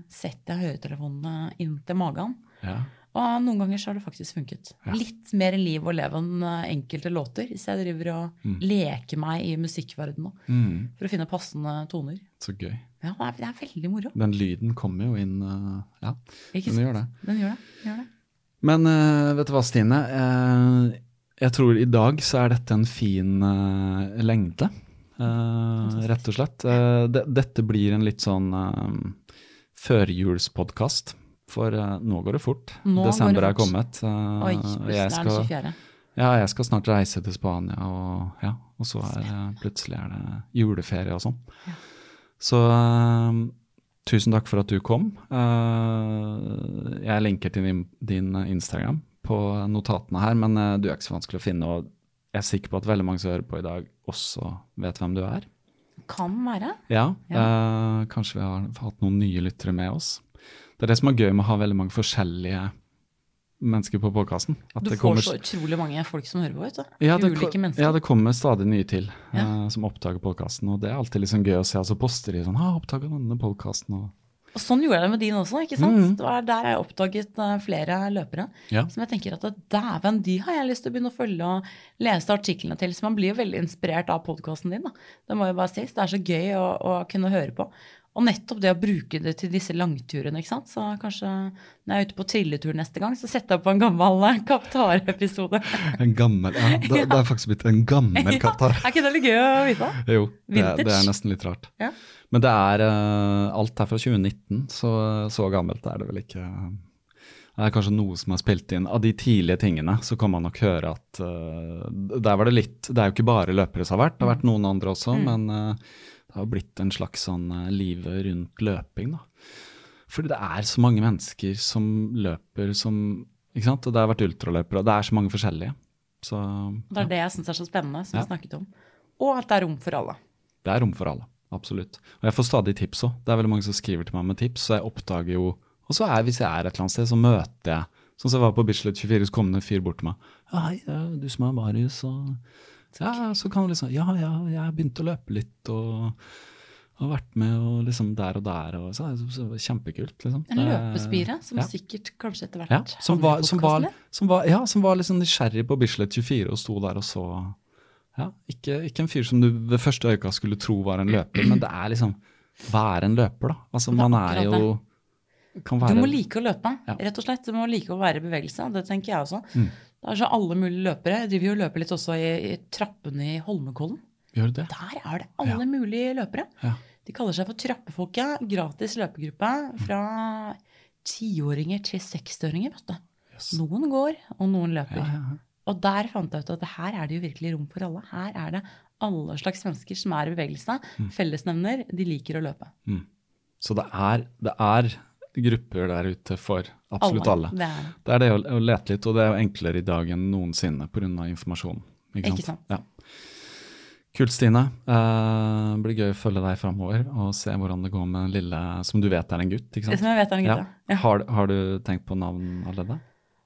setter jeg høretelefonene inn til magen. Ja. Og noen ganger så har det faktisk funket. Ja. Litt mer liv og leve enn eh, enkelte låter, hvis jeg driver og leker meg i musikkverdenen Mm. for å finne passende toner. Så gøy. Ja, det er, det er veldig moro. Den lyden kommer jo inn eh, Ja, Ikke den gjør det. Den gjør det. Den gjør det. Men uh, vet du hva, Stine? Uh, jeg tror i dag så er dette en fin uh, lengde. rett og slett. Det, dette blir en litt sånn førjulspodkast. For uh, nå går det fort. Nå Desember det Desember er kommet. Uh, Oi, jeg er det skal, 24. ja, jeg skal snart reise til Spania, og, ja, og så er det, plutselig er det juleferie og sånn. Så uh, tusen takk for at du kom. Eh, jeg lenker til din, din Instagram på notatene her, men eh, du er ikke så vanskelig å finne. Og jeg er sikker på at veldig mange som hører på i dag, også vet hvem du er. Kan være. Ja, eh, Kanskje vi har hatt noen nye lyttere med oss. Det er det som er gøy med å ha veldig mange forskjellige mennesker på podkasten. Du får så utrolig mange folk som hører på, vet du. ja, det, Ulike mennesker. ja, det kommer stadig nye til Ja. uh, som oppdager podkasten. Og det er alltid liksom gøy å se. Altså poster de sånn 'Har oppdaga denne podkasten?' Og Og sånn gjorde jeg det med din også, ikke sant? Mm. Det var der jeg oppdaget uh, flere løpere. Ja. Som jeg tenker at dæven, de har jeg lyst til å begynne å følge og lese artiklene til. Så man blir jo veldig inspirert av podkasten din, da. Det må jo bare sies. Det er så gøy å, å kunne høre på. Og nettopp det å bruke det til disse langturene, ikke sant. Så kanskje når jeg er ute på trilletur neste gang, så setter jeg på en gammel Kapp Tare-episode. En gammel Ja, det, det er faktisk blitt en gammel kaptar. Er ikke det litt gøy å vite? Jo, det, det er nesten litt rart. Ja. Men det er eh, Alt er fra 2019, så så gammelt er det vel ikke. Det er kanskje noe som er spilt inn. Av de tidlige tingene så kan man nok høre at uh, der var det litt Det er jo ikke bare løpere som har vært, det har vært noen andre også, men eh, det har blitt en slags sånn uh, livet rundt løping, da. Fordi det er så mange mennesker som løper som Ikke sant? Og det har vært ultraløpere, og det er så mange forskjellige. Så Det er det jeg syns er så spennende, som Ja. vi snakket om. Og at det er rom for alle. Det er rom for alle, absolutt. Og jeg får stadig tips òg. Det er veldig mange som skriver til meg med tips, så jeg oppdager jo Og så er hvis jeg er et eller annet sted, så møter jeg Sånn som jeg var på Bislett 24, så kom det en fyr bort til meg. Ja, hei, du som er Marius, og Ja, så kan du liksom Ja, ja, jeg begynte å løpe litt, og har vært med og liksom der og der, og så, så, så Kjempekult, liksom. En løpespire som ja. sikkert kanskje etter hvert Ja, som var, som, var, som, var, ja, som var sånn nysgjerrig på Bislett 24 og sto der og så ja, ikke, ikke en fyr som du ved første øyekast skulle tro var en løper, men det er liksom Være en løper, da. Altså, man er jo kan Du må like å løpe, rett og slett. Du må like å være i bevegelse. Det tenker jeg også. Mm. Det er så alle mulige løpere. Jeg driver jo og løper litt også i, i trappene i Holmenkollen. Gjør det? Der er det alle mulige løpere. Ja. De kaller seg for Trappefolket. Gratis løpegruppe fra tiåringer til 60-åringer. Yes. Noen går, og noen løper. Ja, ja, ja. Og der fant jeg ut at her er det jo virkelig rom for alle. Her er det alle slags mennesker som er i bevegelse. Mm. Fellesnevner, de liker å løpe. Så det er, det er grupper der ute for absolutt alle. Det er det. Det er det å, å lete litt, og det er jo enklere i dag enn noensinne pga. informasjonen. Ikke sant? Ikke sant? Ja. Kult, Stine. Eh, det blir gøy å følge deg framover og se hvordan det går med den lille som du vet er en gutt. ikke Det sant? som jeg vet er en gutt, ja. Har, har du tenkt på navn allerede?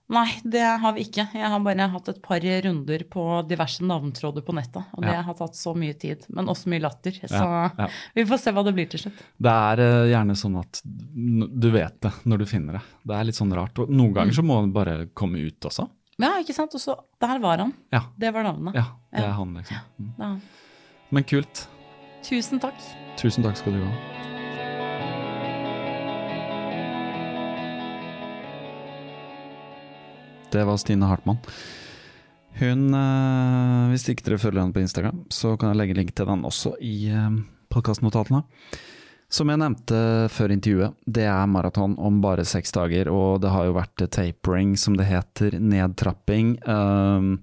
Nei, det har vi ikke. Jeg har bare hatt et par runder på diverse navntråder på nettet. Og det Ja. har tatt så mye tid, men også mye latter. Så Ja, ja. vi får se hva det blir til slutt. Det er eh, gjerne sånn at du vet det når du finner det. Det er litt sånn rart. Og noen ganger så må det bare komme ut også. Ja, ikke sant? Og så Der var han. Ja, Det var navnet. ja det er han, liksom. Mm. Men kult. Tusen takk. Tusen takk skal du ha. Det var Stine Hartmann. Hun, eh, Hvis ikke dere følger henne på Instagram, så kan jeg legge link til den også i eh, podkastnotatene. Som jeg nevnte før intervjuet, det er maraton om bare seks dager, og det har jo vært tapering, som det heter, nedtrapping. Um,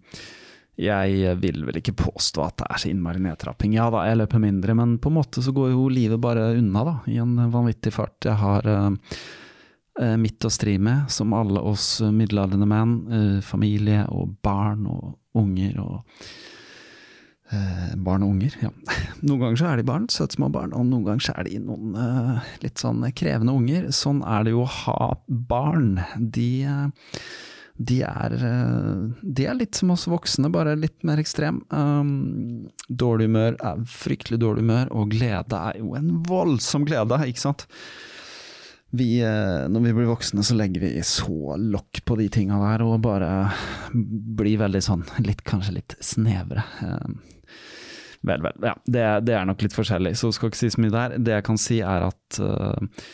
jeg vil vel ikke påstå at det er så innmari nedtrapping. Ja da, jeg løper mindre, men på en måte så går jo livet bare unna, da, i en vanvittig fart. Jeg har eh, eh, mitt å stri med, som alle oss middelaldrende menn. eh, familie og barn og unger og Eh, barn og unger, ja. Noen ganger så er de barn, søte små barn, og noen ganger så er de noen eh, litt sånn krevende unger. Sånn er det jo å ha barn. De, eh, de, er, eh, de er litt som oss voksne, bare litt mer ekstrem. Dårlig humør er fryktelig dårlig humør, og glede er jo en voldsom glede, ikke sant? Vi, eh, når vi blir voksne, så legger vi så lokk på de tinga der, og bare blir veldig sånn litt, kanskje litt snevre. Eh, vel, vel. Ja, det, det, er nok litt forskjellig, så skal ikke si så mye der. Det jeg kan si, er at uh,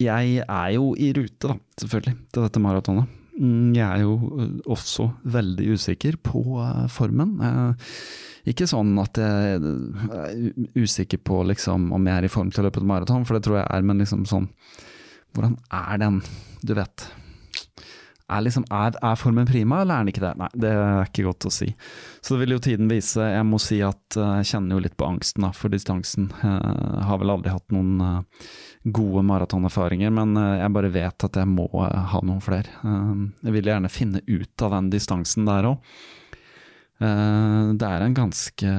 jeg er jo i rute, da, selvfølgelig, til dette maratonet. Mm, jeg er jo også veldig usikker på uh, formen. Uh, ikke sånn at jeg er usikker på liksom, om jeg er i form til å løpe et maraton, for det tror jeg er, men liksom sånn Hvordan er den? Du vet. Er, liksom, er, er, formen prima, eller er den ikke det? Nei, det er ikke godt å si. Så det vil jo tiden vise. Jeg må si at uh, jeg kjenner jo litt på angsten da, for distansen. Jeg har vel aldri hatt noen uh, gode maratonerfaringer, men jeg bare vet at jeg må ha noen flere. jeg vil gjerne finne ut av den distansen der òg. Eh, det er en ganske,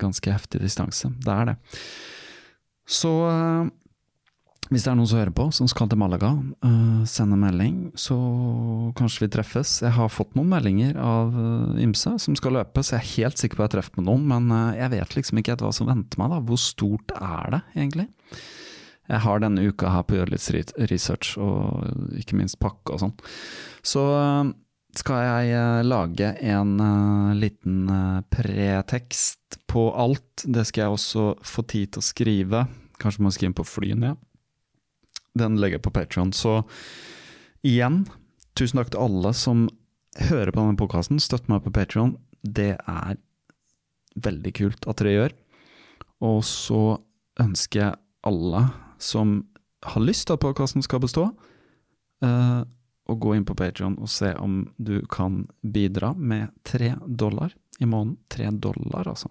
ganske heftig distanse. Det er det. Så eh, hvis det er noen som hører på, som skal til Malaga, uh, send en melding, så kanskje vi treffes. Jeg har fått noen meldinger av uh, ymse som skal løpe, så jeg er helt sikker på at jeg treffer med noen, men uh, jeg vet liksom ikke hva som venter meg. da. Hvor stort er det egentlig? Jeg har denne uka her på å gjøre litt research, og ikke minst pakke og sånn. Så skal jeg lage en liten pretekst på alt. Det skal jeg også få tid til å skrive. Kanskje må skrive på flyene. Ja. Den legger jeg på Patron. Så igjen, tusen takk til alle som hører på denne podkasten. Støtt meg på Patron. Det er veldig kult at dere gjør. Og så ønsker jeg alle som har lyst til at podkasten skal bestå, uh, å gå inn på Patreon og se om du kan bidra med tre dollar i måneden. Tre dollar, altså.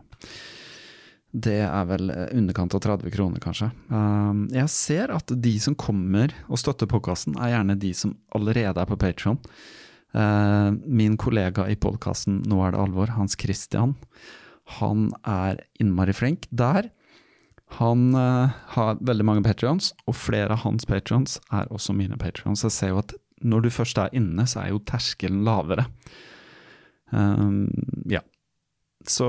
Det er vel underkant av 30 kroner, kanskje. Um, jeg ser at de som kommer og støtter podkasten, er gjerne de som allerede er på Patreon. Uh, min kollega i podkasten Nå er det alvor, Hans Christian, han er innmari flink der. Han uh, har veldig mange patrions, og flere av hans patrions er også mine patrions. Jeg ser jo at når du først er inne, så er jo terskelen lavere. Um, ja. Så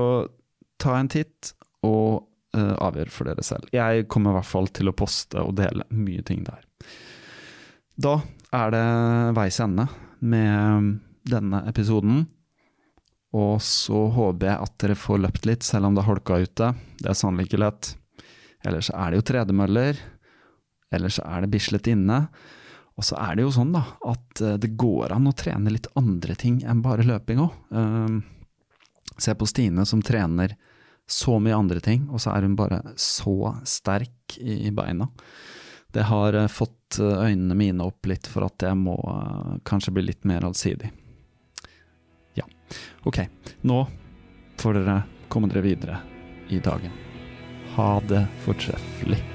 ta en titt, og uh, avgjør for dere selv. Jeg kommer i hvert fall til å poste og dele mye ting der. Da er det veis ende med denne episoden. Og så håper jeg at dere får løpt litt, selv om det er holka ute. Det er sannelig ikke lett. Ellers er det jo tredemøller. Ellers er det Bislett inne. Og så er det jo sånn da, at eh, det går an å trene litt andre ting enn bare løping òg. Uh, se på Stine som trener så mye andre ting, og så er hun bare så sterk i, beina. Det har uh, fått eh, øynene mine opp litt for at jeg må uh, kanskje bli litt mer allsidig. Ja, ok. Nå får dere komme dere videre i dagen. Ha det fortreffelig.